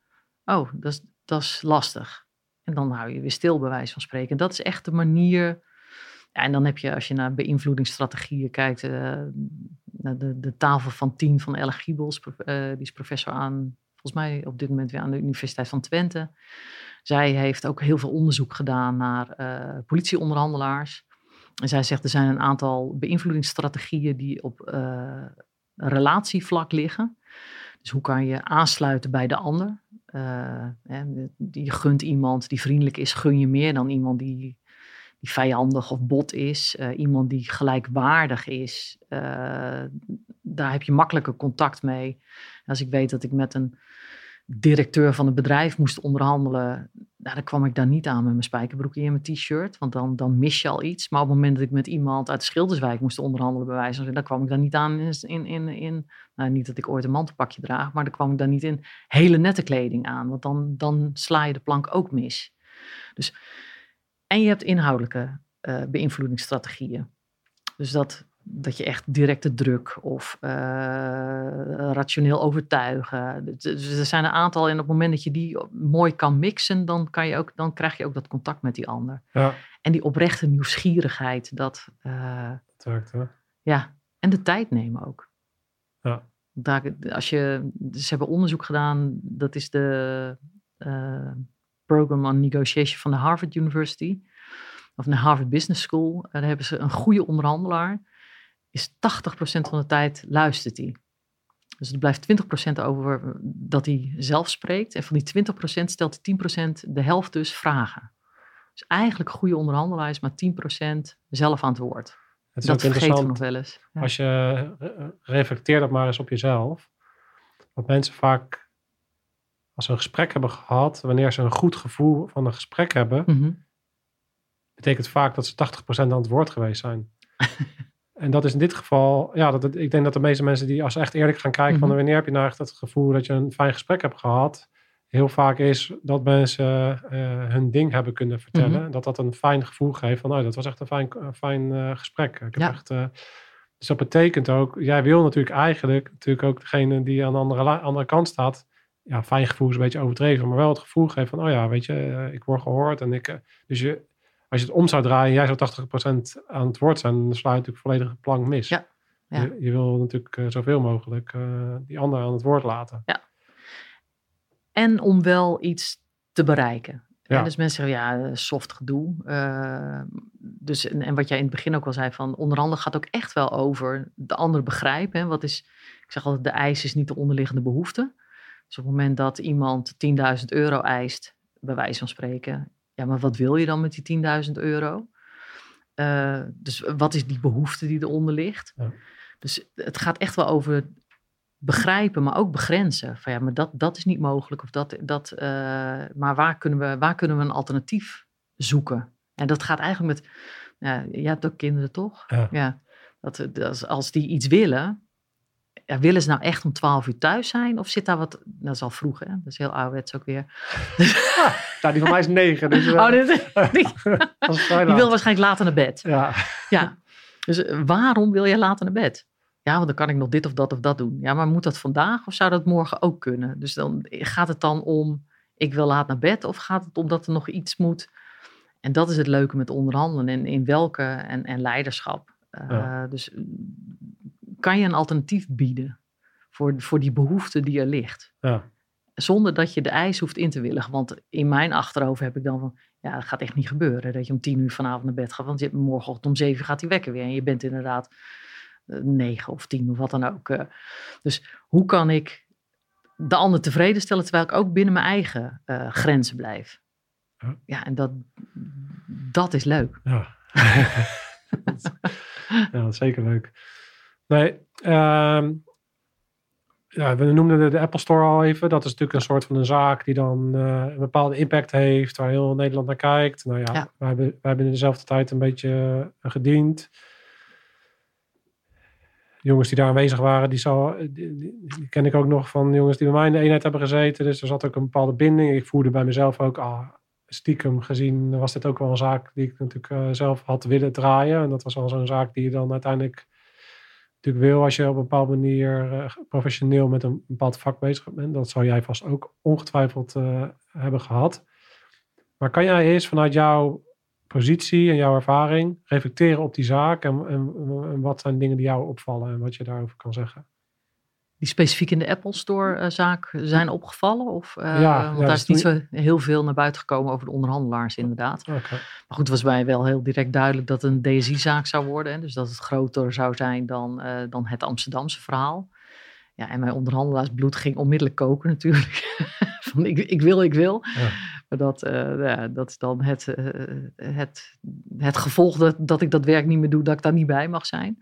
oh, dat is, dat is lastig. En dan hou je weer stil bij wijze van spreken. Dat is echt de manier. Ja, en dan heb je, als je naar beïnvloedingsstrategieën kijkt, uh, de, de tafel van tien van Elle Giebels, uh, die is professor aan volgens mij op dit moment weer aan de Universiteit van Twente. Zij heeft ook heel veel onderzoek gedaan naar uh, politieonderhandelaars. En zij zegt er zijn een aantal beïnvloedingsstrategieën die op relatievlak liggen. Dus hoe kan je aansluiten bij de ander? Uh, je gunt iemand die vriendelijk is, gun je meer dan iemand die, die vijandig of bot is. iemand die gelijkwaardig is, daar heb je makkelijker contact mee. Als ik weet dat ik met een directeur van een bedrijf moest onderhandelen, nou, dan kwam ik daar niet aan met mijn spijkerbroekje en mijn t-shirt, want dan, dan mis je al iets. Maar op het moment dat ik met iemand uit Schilderswijk moest onderhandelen, bij wijze van dan kwam ik daar niet aan in, in, in nou, niet dat ik ooit een mantelpakje draag, maar dan kwam ik daar niet in hele nette kleding aan, want dan, dan sla je de plank ook mis. Dus, en je hebt inhoudelijke uh, beïnvloedingsstrategieën. Dus dat, dat je echt directe druk of uh, rationeel overtuigen. Dus er zijn een aantal en op het moment dat je die mooi kan mixen, dan, kan je ook, dan krijg je ook dat contact met die ander. Ja. En die oprechte nieuwsgierigheid, dat... Uh, dat werkt, hè? Ja, en de tijd nemen ook. Ja. Daar, als je, ze hebben onderzoek gedaan, dat is de uh, Program on Negotiation van de Harvard University, of de Harvard Business School. Daar hebben ze een goede onderhandelaar, is 80% van de tijd luistert hij. Dus er blijft 20% over dat hij zelf spreekt. En van die 20% stelt hij 10% de helft dus vragen. Dus eigenlijk goede onderhandelaar is maar 10% zelf aan het woord. Het is dat ook vergeten we interessant nog wel eens. Ja. als je eh, reflecteert dat maar eens op jezelf. Dat mensen vaak, als ze een gesprek hebben gehad, wanneer ze een goed gevoel van een gesprek hebben, Mhm. betekent vaak dat ze 80% aan het woord geweest zijn. en dat is in dit geval, ja, dat, ik denk dat de meeste mensen die als ze echt eerlijk gaan kijken van Mhm. wanneer heb je nou echt het gevoel dat je een fijn gesprek hebt gehad, heel vaak is dat mensen eh, hun ding hebben kunnen vertellen. Mhm. Dat dat een fijn gevoel geeft van, oh, dat was echt een fijn, een fijn eh, gesprek. Ik heb Ja. echt, eh, dus dat betekent ook, jij wil natuurlijk eigenlijk, natuurlijk ook degene die aan de andere, andere kant staat, ja, fijn gevoel is een beetje overdreven, maar wel het gevoel geven van, oh ja, weet je, ik word gehoord en ik, dus je, als je het om zou draaien en jij zou 80% aan het woord zijn, dan sla je natuurlijk volledig de plank mis. Ja, ja. Je, je wil natuurlijk eh, zoveel mogelijk eh, die ander aan het woord laten. En om wel iets te bereiken. Ja. Ja, dus mensen zeggen, ja, eh, soft gedoe. Dus, en, en wat jij in het begin ook al zei, van onderhandelen gaat ook echt wel over de ander begrijpen. Hè. Wat is, ik zeg altijd, de eis is niet de onderliggende behoefte. Dus op het moment dat iemand 10.000 euro eist, bij wijze van spreken, ja, maar wat wil je dan met die 10.000 euro? Eh, dus wat is die behoefte die eronder ligt? Ja. Dus het gaat echt wel over begrijpen, maar ook begrenzen. Van ja, maar dat, dat is niet mogelijk. Of dat, dat, eh, maar waar kunnen, we, waar kunnen we een alternatief zoeken? En dat gaat eigenlijk met, ja, je hebt ook kinderen toch? Ja. dat, dat als, als die iets willen, ja, willen ze nou echt om 12 uur thuis zijn? Of zit daar wat, dat is al vroeg hè, dat is heel ouderwets ook weer. Nou, die van mij is negen. Dus, eh, Oh, dit, die, wil waarschijnlijk later naar bed. Ja, Ja, dus eh, waarom wil jij later naar bed? Ja, want dan kan ik nog dit of dat of dat doen. Ja, maar moet dat vandaag of zou dat morgen ook kunnen? Dus dan gaat het dan om, ik wil laat naar bed of gaat het om dat er nog iets moet? En dat is het leuke met onderhandelen en in welke en, en leiderschap. Eh, Ja. Dus mm, kan je een alternatief bieden voor, voor die behoefte die er ligt? ja. Zonder dat je de eis hoeft in te willigen. Want in mijn achterhoofd heb ik dan van, ja, dat gaat echt niet gebeuren. Dat je om tien uur vanavond naar bed gaat. Want je, morgenochtend om zeven uur gaat die wekker weer. En je bent inderdaad eh, negen of tien of wat dan ook. eh. Dus hoe kan ik de ander tevreden stellen terwijl ik ook binnen mijn eigen eh, grenzen blijf? Ja. Ja, en dat, dat is leuk. Ja. ja, dat is zeker leuk. Nee, ehm, ja, we noemden de, de Apple Store al even. Dat is natuurlijk een soort van een zaak die dan eh, een bepaalde impact heeft, waar heel Nederland naar kijkt. Nou ja, Ja. Wij, hebben, wij hebben in dezelfde tijd een beetje eh, gediend. Jongens die daar aanwezig waren, die, zal, die, die- die ken ik ook nog van jongens die bij mij in de eenheid hebben gezeten. Dus er zat ook een bepaalde binding. Ik voerde bij mezelf ook, ah, stiekem gezien was dit ook wel een zaak die ik natuurlijk eh, zelf had willen draaien. En dat was wel zo'n zaak die je dan uiteindelijk natuurlijk wil als je op een bepaalde manier eh, professioneel met een bepaald vak bezig bent. Dat zou jij vast ook ongetwijfeld eh, hebben gehad. Maar kan jij eerst vanuit jouw positie en jouw ervaring reflecteren op die zaak en, en, en wat zijn dingen die jou opvallen en wat je daarover kan zeggen? Die specifiek in de Apple Store eh, zaak zijn opgevallen? Of, eh, Ja, want ja, daar dus is niet zo heel veel naar buiten gekomen over de onderhandelaars inderdaad. Oké. Maar goed, het was mij wel heel direct duidelijk dat het een DSI-zaak zou worden. Hè? Dus dat het groter zou zijn dan, eh, dan het Amsterdamse verhaal. Ja, en mijn onderhandelaarsbloed ging onmiddellijk koken natuurlijk. Van ik, ik wil, ik wil. Ja. Maar dat, eh, ja, dat is dan het, eh, het, het gevolg dat, dat ik dat werk niet meer doe, dat ik daar niet bij mag zijn.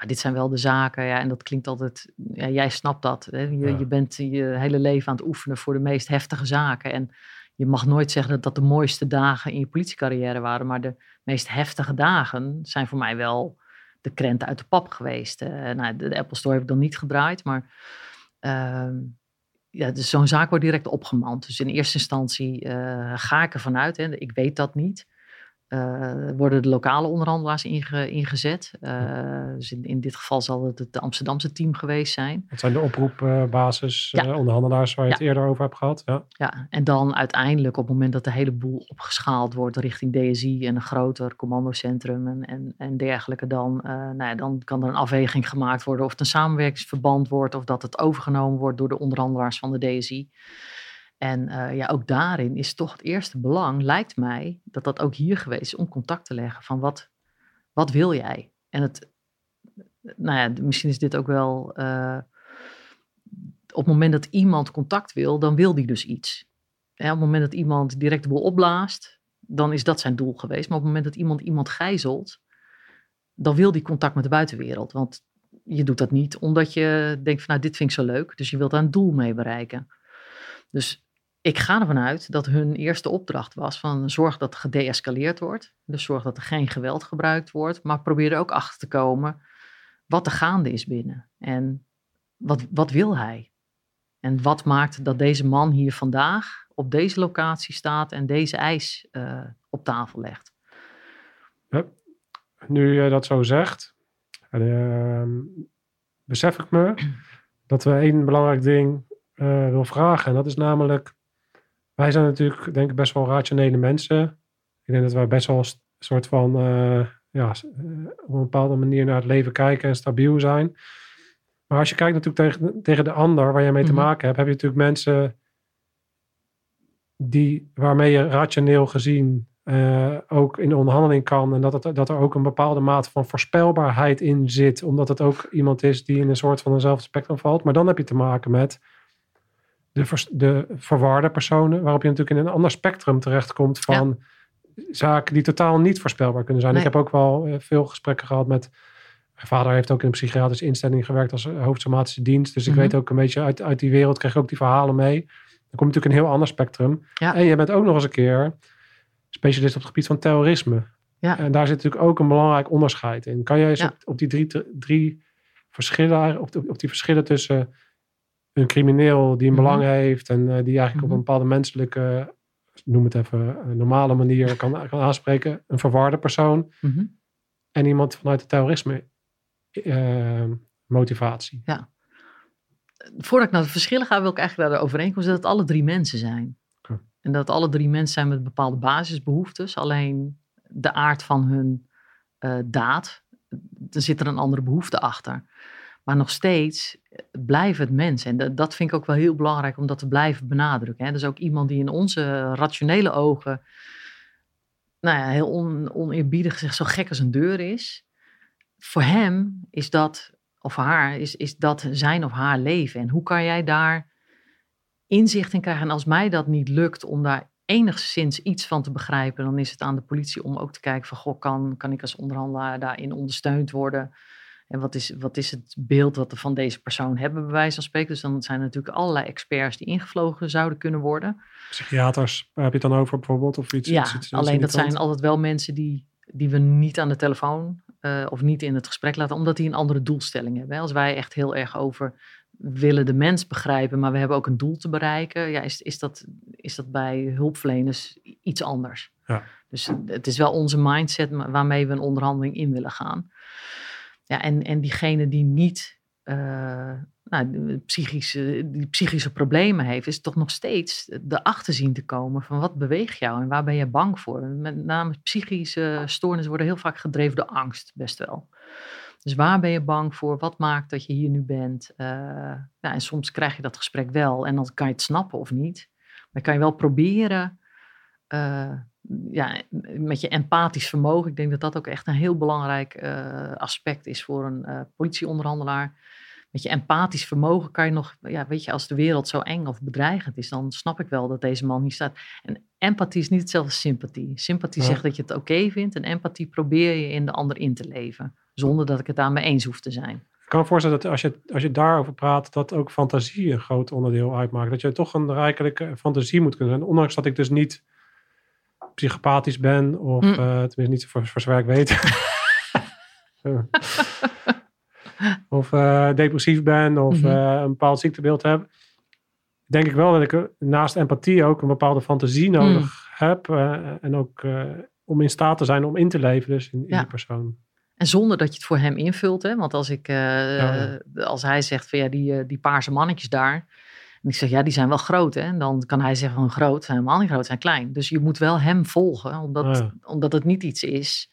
Maar dit zijn wel de zaken, ja, en dat klinkt altijd, ja, jij snapt dat. Hè? Je, Ja. je bent je hele leven aan het oefenen voor de meest heftige zaken. En je mag nooit zeggen dat dat de mooiste dagen in je politiecarrière waren, maar de meest heftige dagen zijn voor mij wel de krent uit de pap geweest. Nou, de, de Apple Store heb ik dan niet gedraaid, maar ehm, ja, dus zo'n zaak wordt direct opgemand. Dus in eerste instantie eh, ga ik ervan uit, hè, ik weet dat niet. Uh, worden de lokale onderhandelaars inge, ingezet. Uh, dus in, in, dit geval zal het het Amsterdamse team geweest zijn. Dat zijn de oproepbasis ja. uh, onderhandelaars waar je ja. het eerder over hebt gehad. Ja. ja, en dan uiteindelijk op het moment dat de hele boel opgeschaald wordt richting DSI en een groter commandocentrum en, en, en dergelijke, dan, nou ja, dan kan er een afweging gemaakt worden of het een samenwerkingsverband wordt of dat het overgenomen wordt door de onderhandelaars van de DSI. En uh, ja, ook daarin is toch het eerste belang, lijkt mij, dat dat ook hier geweest is om contact te leggen van wat, wat wil jij? En het, nou ja, misschien is dit ook wel, uh, op het moment dat iemand contact wil, dan wil die dus iets. Op het moment dat iemand direct boel opblaast, dan is dat zijn doel geweest. Maar op het moment dat iemand iemand gijzelt, dan wil die contact met de buitenwereld. Want je doet dat niet omdat je denkt van nou dit vind ik zo leuk. Dus je wilt daar een doel mee bereiken. Dus ik ga ervan uit dat hun eerste opdracht was van zorg dat er gedeescaleerd wordt. Dus zorg dat er geen geweld gebruikt wordt. Maar probeer er ook achter te komen wat er gaande is binnen. En wat, wat wil hij? En wat maakt dat deze man hier vandaag op deze locatie staat en deze eis uh, op tafel legt? Nu je dat zo zegt, uh, besef ik me dat we één belangrijk ding uh, wil vragen. En dat is namelijk wij zijn natuurlijk, denk ik, best wel rationele mensen. Ik denk dat wij best wel een soort van, uh, ja, eh, op een bepaalde manier naar het leven kijken en stabiel zijn. Maar als je kijkt natuurlijk tegen, tegen de ander waar je mee te mhm. maken hebt, heb je natuurlijk mensen die, waarmee je rationeel gezien uh, ook in de onderhandeling kan. En dat, het, dat er ook een bepaalde mate van voorspelbaarheid in zit. Omdat het ook iemand is die in een soort van eenzelfde spectrum valt. Maar dan heb je te maken met de, de verwarde personen, waarop je natuurlijk in een ander spectrum terechtkomt van zaken die totaal niet voorspelbaar kunnen zijn. Ik heb ook wel eh, veel gesprekken gehad met. Mijn vader heeft ook in een psychiatrische instelling gewerkt als hoofdsomatische dienst. Dus ik mhm. weet ook een beetje uit, uit die wereld, krijg ik ook die verhalen mee. Dan komt natuurlijk een heel ander spectrum. En je bent ook nog eens een keer specialist op het gebied van terrorisme. Ja. En daar zit natuurlijk ook een belangrijk onderscheid in. Kan jij eens op, op, die drie, drie verschillen, op, op die verschillen tussen een crimineel die een mhm. belang heeft en uh, die eigenlijk op mhm. een bepaalde menselijke, noem het even, normale manier kan, kan aanspreken. Een verwarde persoon mhm. en iemand vanuit de terrorisme uh, motivatie. Ja. Voordat ik naar de verschillen ga, wil ik eigenlijk naar de overeenkomst dat het alle drie mensen zijn. Okay. En dat alle drie mensen zijn met bepaalde basisbehoeftes. Alleen de aard van hun uh, daad, er zit er een andere behoefte achter. Maar nog steeds blijven het mensen. En dat, dat vind ik ook wel heel belangrijk om dat te blijven benadrukken. Hè. Dus ook iemand die in onze rationele ogen, nou ja, heel on, oneerbiedig gezegd, zo gek als een deur is. Voor hem is dat, of haar, is, is dat zijn of haar leven. En hoe kan jij daar inzicht in krijgen? En als mij dat niet lukt om daar enigszins iets van te begrijpen, dan is het aan de politie om ook te kijken van, goh, kan, kan ik als onderhandelaar daarin ondersteund worden? En wat is, wat is het beeld wat we van deze persoon hebben, bij wijze van spreken? Dus dan zijn er natuurlijk allerlei experts die ingevlogen zouden kunnen worden. Psychiaters, heb je het dan over bijvoorbeeld? Of iets, ja, iets, alleen dat zijn altijd wel mensen die, die we niet aan de telefoon uh, of niet in het gesprek laten, omdat die een andere doelstelling hebben. Als wij echt heel erg over willen de mens begrijpen, maar we hebben ook een doel te bereiken, ja, is, is, dat, is dat bij hulpverleners iets anders. Ja. Dus het is wel onze mindset waarmee we een onderhandeling in willen gaan. Ja, en, en diegene die niet uh, nou, psychische, die psychische problemen heeft, is toch nog steeds erachter zien te komen van wat beweegt jou en waar ben je bang voor. Met name psychische stoornissen worden heel vaak gedreven door angst, best wel. Dus waar ben je bang voor? Wat maakt dat je hier nu bent? Uh, en soms krijg je dat gesprek wel en dan kan je het snappen of niet. Maar kan je wel proberen uh, ja, met je empathisch vermogen. Ik denk dat dat ook echt een heel belangrijk uh, aspect is voor een uh, politieonderhandelaar. Met je empathisch vermogen kan je nog, ja, weet je, als de wereld zo eng of bedreigend is, dan snap ik wel dat deze man hier staat. En empathie is niet hetzelfde als sympathie. Sympathie zegt dat je het oké vindt en empathie probeer je in de ander in te leven, zonder dat ik het aan me eens hoef te zijn. Ik kan me voorstellen dat als je, als je daarover praat, dat ook fantasie een groot onderdeel uitmaakt. Dat je toch een rijkelijke fantasie moet kunnen zijn. Ondanks dat ik dus niet psychopathisch ben, of mm. uh, tenminste niet voor, voor zover ik weet. of uh, depressief ben, of mm -hmm. uh, een bepaald ziektebeeld heb. Denk ik wel dat ik naast empathie ook een bepaalde fantasie nodig mm. heb. en ook om in staat te zijn om in te leven dus in, in Ja. die persoon. En zonder dat je het voor hem invult. Hè? Want als, ik, eh, Ja, als hij zegt van ja, die, eh, die paarse mannetjes daar. En ik zeg ja, die zijn wel groot. Hè? En dan kan hij zeggen van groot, zijn helemaal niet groot, zijn klein. Dus je moet wel hem volgen. Omdat, ja. omdat het niet iets is.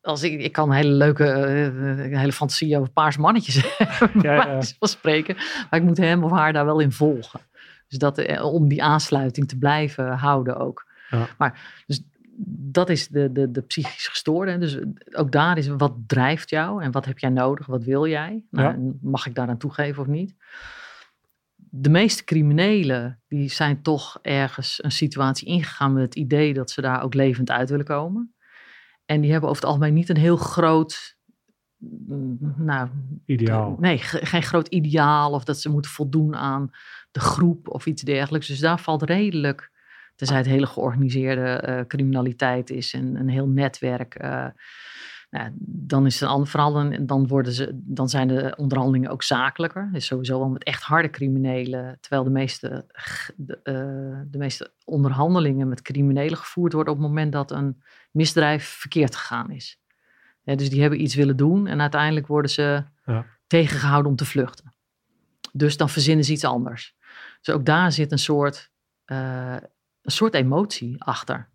Als ik, ik kan een hele leuke, eh, een hele fantasie over paarse mannetjes hebben, Ja, spreken. Maar ik moet hem of haar daar wel in volgen. Dus dat, eh, om die aansluiting te blijven houden ook. Ja. Maar dus dat is de, de, de psychisch gestoorde. Dus ook daar is wat drijft jou en wat heb jij nodig, wat wil jij? Nou, Ja. Mag ik daaraan toegeven of niet? De meeste criminelen die zijn toch ergens een situatie ingegaan met het idee dat ze daar ook levend uit willen komen. En die hebben over het algemeen niet een heel groot, mm, nou, Ideaal. Nee, ge- geen groot ideaal of dat ze moeten voldoen aan de groep of iets dergelijks. Dus daar valt redelijk, tenzij het hele georganiseerde eh, criminaliteit is en een heel netwerk. eh, nou, dan is het een ander verhaal. Dan, dan, worden ze, dan zijn de onderhandelingen ook zakelijker. Dus sowieso wel met echt harde criminelen. Terwijl de meeste, de, eh, de meeste onderhandelingen met criminelen gevoerd worden op het moment dat een misdrijf verkeerd gegaan is. Dus die hebben iets willen doen en uiteindelijk worden ze Ja. tegengehouden om te vluchten. Dus dan verzinnen ze iets anders. Dus ook daar zit een soort, eh, een soort emotie achter.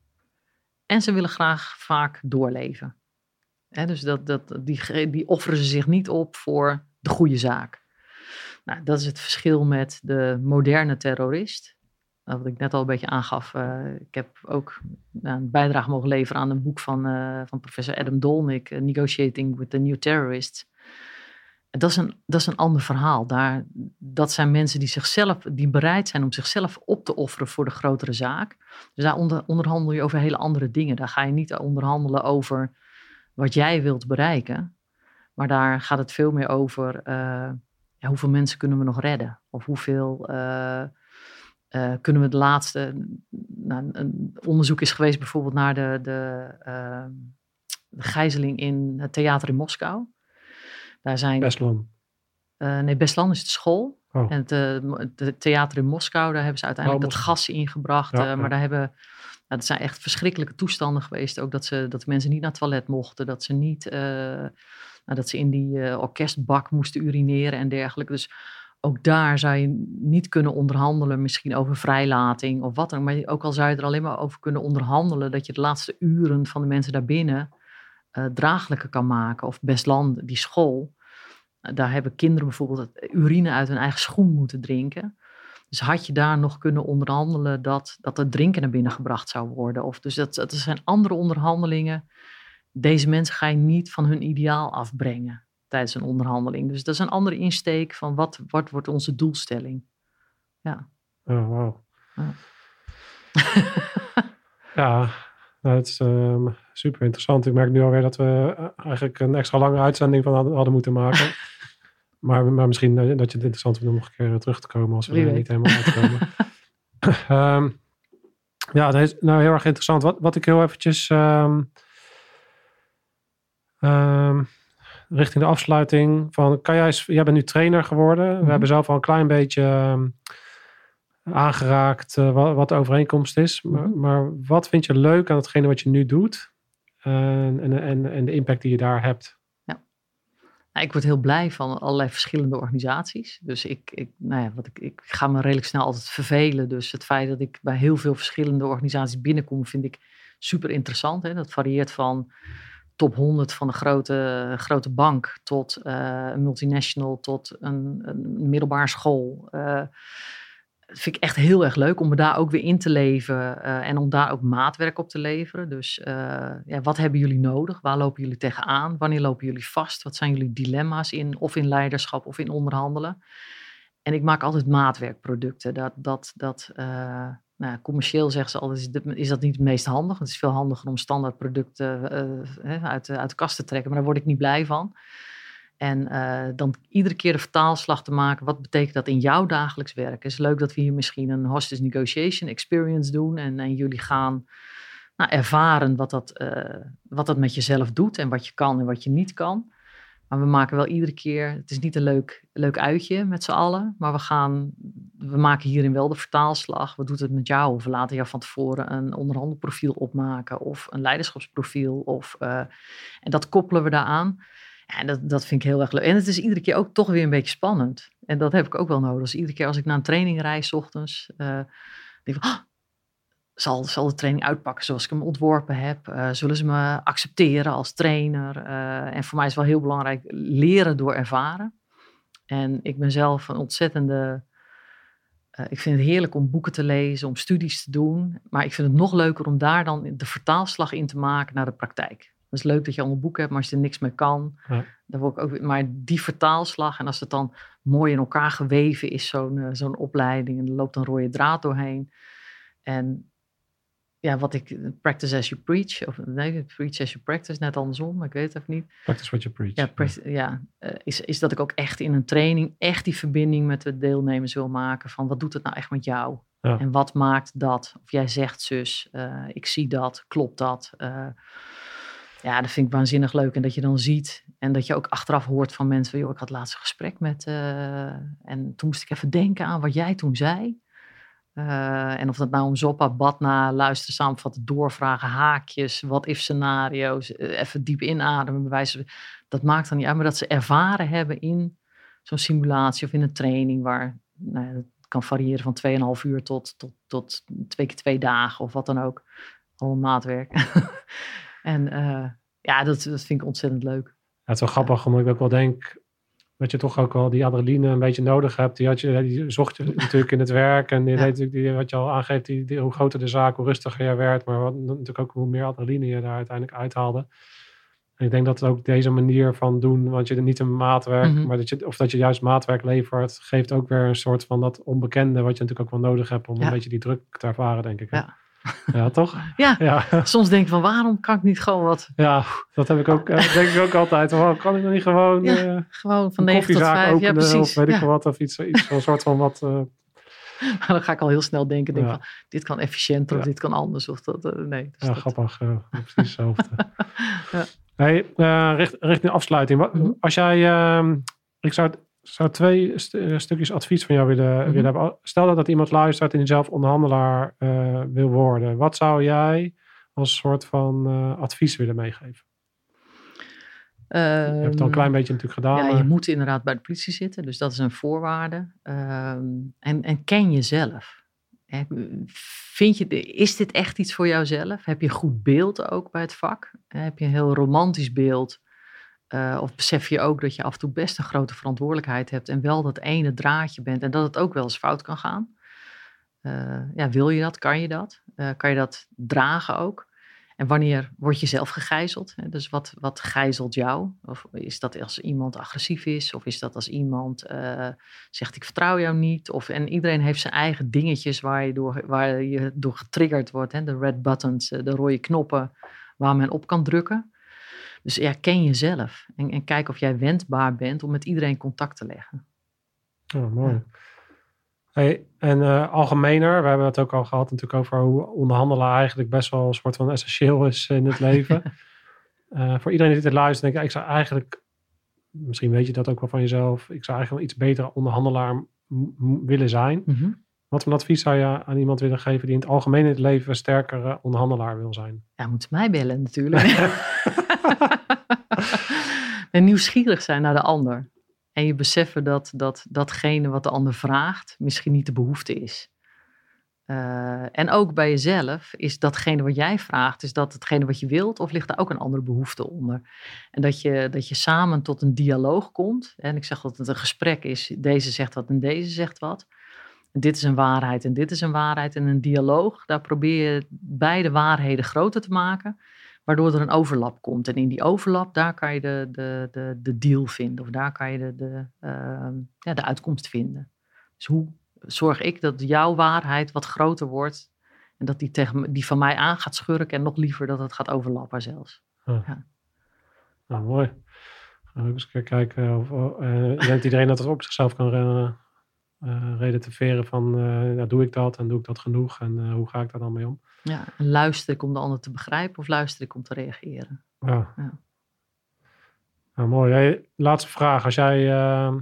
En ze willen graag vaak doorleven. Dus dat, dat, die, die offeren ze zich niet op voor de goede zaak. Nou, dat is het verschil met de moderne terrorist. Nou, Wat ik net al een beetje aangaf. eh, ik heb ook nou, een bijdrage mogen leveren aan een boek van, eh, van professor Adam Dolnick, eh, Negotiating with the New Terrorists. Dat is een, dat is een ander verhaal. Daar, dat zijn mensen die, zichzelf, die bereid zijn om zichzelf op te offeren voor de grotere zaak. Dus daar onder, onderhandel je over hele andere dingen. Daar ga je niet onderhandelen over wat jij wilt bereiken. Maar daar gaat het veel meer over eh, ja, hoeveel mensen kunnen we nog redden? Of hoeveel eh, eh, kunnen we de laatste. Nou, een onderzoek is geweest bijvoorbeeld naar de, de, eh, de gijzeling in het theater in Moskou. Daar zijn Beslan. nee, Beslan is de school. Oh. En het, eh, het theater in Moskou, daar hebben ze uiteindelijk Oh, dat gas ingebracht. Ja, eh, maar daar hebben, nou, dat zijn echt verschrikkelijke toestanden geweest. Ook dat, ze, dat mensen niet naar het toilet mochten. Dat ze niet, eh, nou, dat ze in die orkestbak moesten urineren en dergelijke. Dus ook daar zou je niet kunnen onderhandelen, misschien over vrijlating of wat dan ook. Maar ook al zou je er alleen maar over kunnen onderhandelen, dat je de laatste uren van de mensen daarbinnen eh draaglijker kan maken. Of Beslan, die school. Daar hebben kinderen bijvoorbeeld urine uit hun eigen schoen moeten drinken. Dus had je daar nog kunnen onderhandelen dat, dat het drinken naar binnen gebracht zou worden? Of dus dat, dat zijn andere onderhandelingen. Deze mensen ga je niet van hun ideaal afbrengen tijdens een onderhandeling. Dus dat is een andere insteek van wat, wat wordt onze doelstelling. Ja. Oh, wauw. Ja. ja, nou, het is ehm, super interessant. Ik merk nu alweer dat we eh, eigenlijk een extra lange uitzending van hadden, hadden moeten maken. maar, maar misschien eh, dat je het interessant vindt om nog een keer eh, terug te komen als we er niet helemaal uitkomen. Ehm, ja, dat is nou heel erg interessant. Wat, wat ik heel eventjes ehm, ehm, richting de afsluiting van, kan jij, eens- jij bent nu trainer geworden. Mhm. We hebben zelf al een klein beetje aangeraakt eh, wat, wat de overeenkomst is. Maar, Mhm. maar wat vind je leuk aan hetgene wat je nu doet? En, en, en de impact die je daar hebt. Ik word heel blij van allerlei verschillende organisaties. Dus ik, ik, nou ja, wat ik, ik ga me redelijk snel altijd vervelen. Dus het feit dat ik bij heel veel verschillende organisaties binnenkom, vind ik super interessant. Hè? Dat varieert van top 100 van een grote, grote bank tot eh, een multinational, tot een, een middelbare school. Eh, dat vind ik echt heel erg leuk om me daar ook weer in te leven eh, en om daar ook maatwerk op te leveren. Dus eh, ja, wat hebben jullie nodig? Waar lopen jullie tegenaan? Wanneer lopen jullie vast? Wat zijn jullie dilemma's in, of in leiderschap of in onderhandelen? En ik maak altijd maatwerkproducten. Dat, dat, dat, eh, nou, commercieel zeggen ze altijd, is, dat niet het meest handig. Het is veel handiger om standaard producten uit, uit de kast te trekken, maar daar word ik niet blij van. En eh, dan iedere keer de vertaalslag te maken. Wat betekent dat in jouw dagelijks werk? Het is leuk dat we hier misschien een hostage negotiation experience doen. En, en jullie gaan nou, ervaren wat dat, eh, wat dat met jezelf doet. En wat je kan en wat je niet kan. Maar we maken wel iedere keer. Het is niet een leuk, leuk uitje met z'n allen. Maar we gaan we maken hierin wel de vertaalslag. Wat doet het met jou? Of we laten jou van tevoren een onderhandelprofiel opmaken of een leiderschapsprofiel. Of, uh, en dat koppelen we daaraan. En dat, dat vind ik heel erg leuk. En het is iedere keer ook toch weer een beetje spannend. En dat heb ik ook wel nodig. Dus iedere keer als ik naar een training reis, ochtends, uh, denk ik van, oh, zal, zal de training uitpakken zoals ik hem ontworpen heb? Uh, zullen ze me accepteren als trainer? Uh, en voor mij is wel heel belangrijk leren door ervaren. En ik ben zelf een ontzettende. Ik vind het heerlijk om boeken te lezen, om studies te doen. Maar ik vind het nog leuker om daar dan de vertaalslag in te maken naar de praktijk. Is leuk dat je allemaal boeken hebt, maar als je er niks mee kan, ja. dan word ik ook. Maar die vertaalslag, en als het dan mooi in elkaar geweven is, zo'n zo'n opleiding, en er loopt een rode draad doorheen. En ja, wat ik, practice as you preach, of nee, preach as you practice, net andersom, ik weet het even niet. Practice what you preach. Ja, ja uh, is, is dat ik ook echt in een training echt die verbinding met de deelnemers wil maken van wat doet het nou echt met jou? Ja. En wat maakt dat? Of jij zegt zus, uh, ik zie dat, klopt dat? Uh, ja, dat vind ik waanzinnig leuk. En dat je dan ziet en dat je ook achteraf hoort van mensen joh, ik had laatst een gesprek met, en toen moest ik even denken aan wat jij toen zei. Uh, en of dat nou om Zoppa, Badna, luisteren, samenvatten, doorvragen, haakjes, wat if scenario's, uh, even diep inademen, bewijzen. Dat maakt dan niet uit, maar dat ze ervaren hebben in zo'n simulatie of in een training waar, nou, dat kan variëren van 2,5 uur tot, tot, tot twee keer twee dagen of wat dan ook. Allemaal maatwerk. en uh, ja, dat, dat vind ik ontzettend leuk. Ja, het is wel grappig, omdat ik ook wel denk, dat je toch ook al die adrenaline een beetje nodig hebt. Die, had je, die zocht je natuurlijk in het werk. En die, ja. weet, die, wat je al aangeeft, die, die, hoe groter de zaak, hoe rustiger je werd. Maar wat, natuurlijk ook hoe meer adrenaline je daar uiteindelijk uithaalde. En ik denk dat ook deze manier van doen, want je niet een maatwerk, mm -hmm. maar dat je, of dat je juist maatwerk levert, geeft ook weer een soort van dat onbekende, wat je natuurlijk ook wel nodig hebt om ja. een beetje die druk te ervaren, denk ik. Ja. Ja, toch? Ja. ja. Soms denk ik van waarom kan ik niet gewoon wat. Ja, dat heb ik ook, denk ik ook altijd. Waarom kan ik nog niet gewoon. Ja, uh, gewoon van 9 tot 5. Ja, precies. Of weet ja. ik wat. Of iets, iets van een soort van wat. Uh... Maar dan ga ik al heel snel denken: denk van, dit kan efficiënter of dit kan anders. Of dat, uh, nee. Dus ja, dat... grappig. precies hetzelfde. ja. Hey, richt, richting afsluiting. Mhm. Als jij. ehm, ik zou zou twee st uh, stukjes advies van jou willen, Mhm. willen hebben. Stel dat, dat iemand luistert en die zelf onderhandelaar uh, wil worden. Wat zou jij als soort van uh, advies willen meegeven? je hebt het al een klein beetje natuurlijk gedaan. Ehm, Ja, maar... je moet inderdaad bij de politie zitten, dus dat is een voorwaarde. Um, en, en ken jezelf. Vind je, is dit echt iets voor jouzelf? Heb je een goed beeld ook bij het vak? Heb je een heel romantisch beeld? Uh, of besef je ook dat je af en toe best een grote verantwoordelijkheid hebt en wel dat ene draadje bent en dat het ook wel eens fout kan gaan? Uh, ja, wil je dat? Kan je dat? Uh, kan je dat dragen ook? En wanneer word je zelf gegijzeld? Dus wat, wat gijzelt jou? Of is dat als iemand agressief is? Of is dat als iemand zegt ik vertrouw jou niet? Of, en iedereen heeft zijn eigen dingetjes waar je door, waar je door getriggerd wordt. Hè? De red buttons, de rode knoppen waar men op kan drukken. Dus ja, ken jezelf. En, en kijk of jij wendbaar bent om met iedereen contact te leggen. Oh, mooi. Ja. Hey, en uh, algemener, we hebben het ook al gehad natuurlijk over hoe onderhandelen eigenlijk best wel een soort van essentieel is in het leven. uh, voor iedereen die dit luistert, denk ik, ik zou eigenlijk, misschien weet je dat ook wel van jezelf, ik zou eigenlijk wel iets betere onderhandelaar willen zijn. Mm -hmm. Wat voor advies zou je aan iemand willen geven die in het algemeen in het leven een sterkere onderhandelaar wil zijn? Ja, moet mij bellen natuurlijk. en nieuwsgierig zijn naar de ander. En je beseffen dat, dat datgene wat de ander vraagt misschien niet de behoefte is. Uh, en ook bij jezelf is datgene wat jij vraagt, is dat hetgene wat je wilt of ligt er ook een andere behoefte onder? En dat je, dat je samen tot een dialoog komt. En ik zeg dat het een gesprek is, deze zegt wat en deze zegt wat. Dit is een waarheid en dit is een waarheid. En een dialoog, daar probeer je beide waarheden groter te maken waardoor er een overlap komt. En in die overlap, daar kan je de, de, de, de deal vinden. Of daar kan je de, de, uh, ja, de uitkomst vinden. Dus hoe zorg ik dat jouw waarheid wat groter wordt... en dat die, tegen, die van mij aan gaat schurken... en nog liever dat het gaat overlappen zelfs. Oh. Ja. Nou, mooi. Gaan we eens kijken of uh, denkt iedereen dat het op zichzelf kan uh, uh, relativeren van... nou, doe ik dat en doe ik dat genoeg en hoe ga ik daar dan mee om? Ja, luister ik om de ander te begrijpen of luister ik om te reageren? Ja. ja. Nou, mooi. Hey, laatste vraag. Als jij, uh,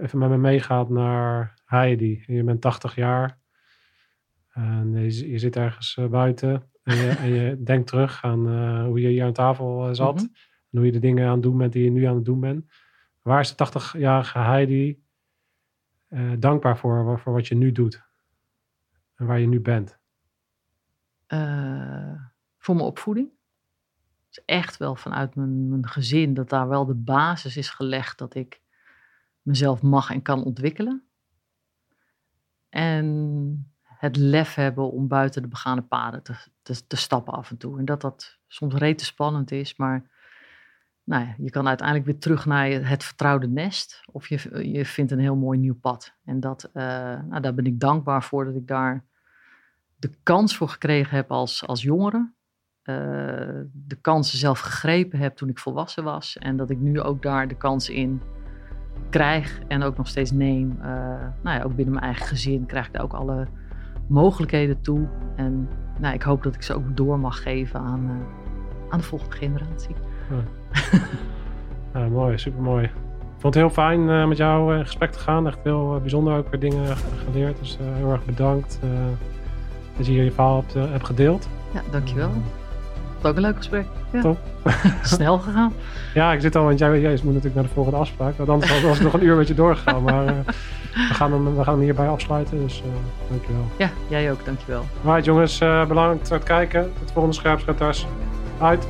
even met me meegaat naar Heidi. Je bent 80 jaar. En je, je zit ergens eh, buiten. En je, en je denkt terug aan eh, hoe je hier aan tafel eh, zat. Mhm. En hoe je de dingen aan het doen bent die je nu aan het doen bent. Waar is de 80-jarige Heidi eh, dankbaar voor, voor wat je nu doet? En waar je nu bent? Eh, voor mijn opvoeding. Is echt wel vanuit mijn, mijn gezin dat daar wel de basis is gelegd dat ik mezelf mag en kan ontwikkelen. En het lef hebben om buiten de begane paden te, te, te stappen af en toe. En dat dat soms rete spannend is, maar nou je kan uiteindelijk weer terug naar het vertrouwde nest. Of je, je vindt een heel mooi nieuw pad. En dat, eh, nou, daar ben ik dankbaar voor dat ik daar de kans voor gekregen heb als, als jongere. Eh, de kansen zelf gegrepen heb toen ik volwassen was. En dat ik nu ook daar de kans in krijg en ook nog steeds neem. Eh, nou ja, ook binnen mijn eigen gezin krijg ik daar ook alle mogelijkheden toe. En nou, ik hoop dat ik ze ook door mag geven aan, aan de volgende generatie. mooi, supermooi. Ik vond het heel fijn eh, met jou in gesprek te gaan. Echt heel eh, bijzonder ook weer dingen ge- geleerd. Dus eh, heel erg bedankt eh, dat je hier je verhaal hebt, eh, hebt gedeeld. Ja, dankjewel. Het ook een leuk gesprek. Ja. Top. Snel gegaan. Ja, ik zit al, want jij, jij moet natuurlijk naar de volgende afspraak. Want anders was ik nog een uur met je doorgegaan. Maar eh, we, gaan hem, we gaan hem hierbij afsluiten. Dus eh dankjewel. Ja, jij ook, dankjewel. Alright jongens, eh, bedankt voor het kijken. Tot de volgende Scherpschutters. Uit.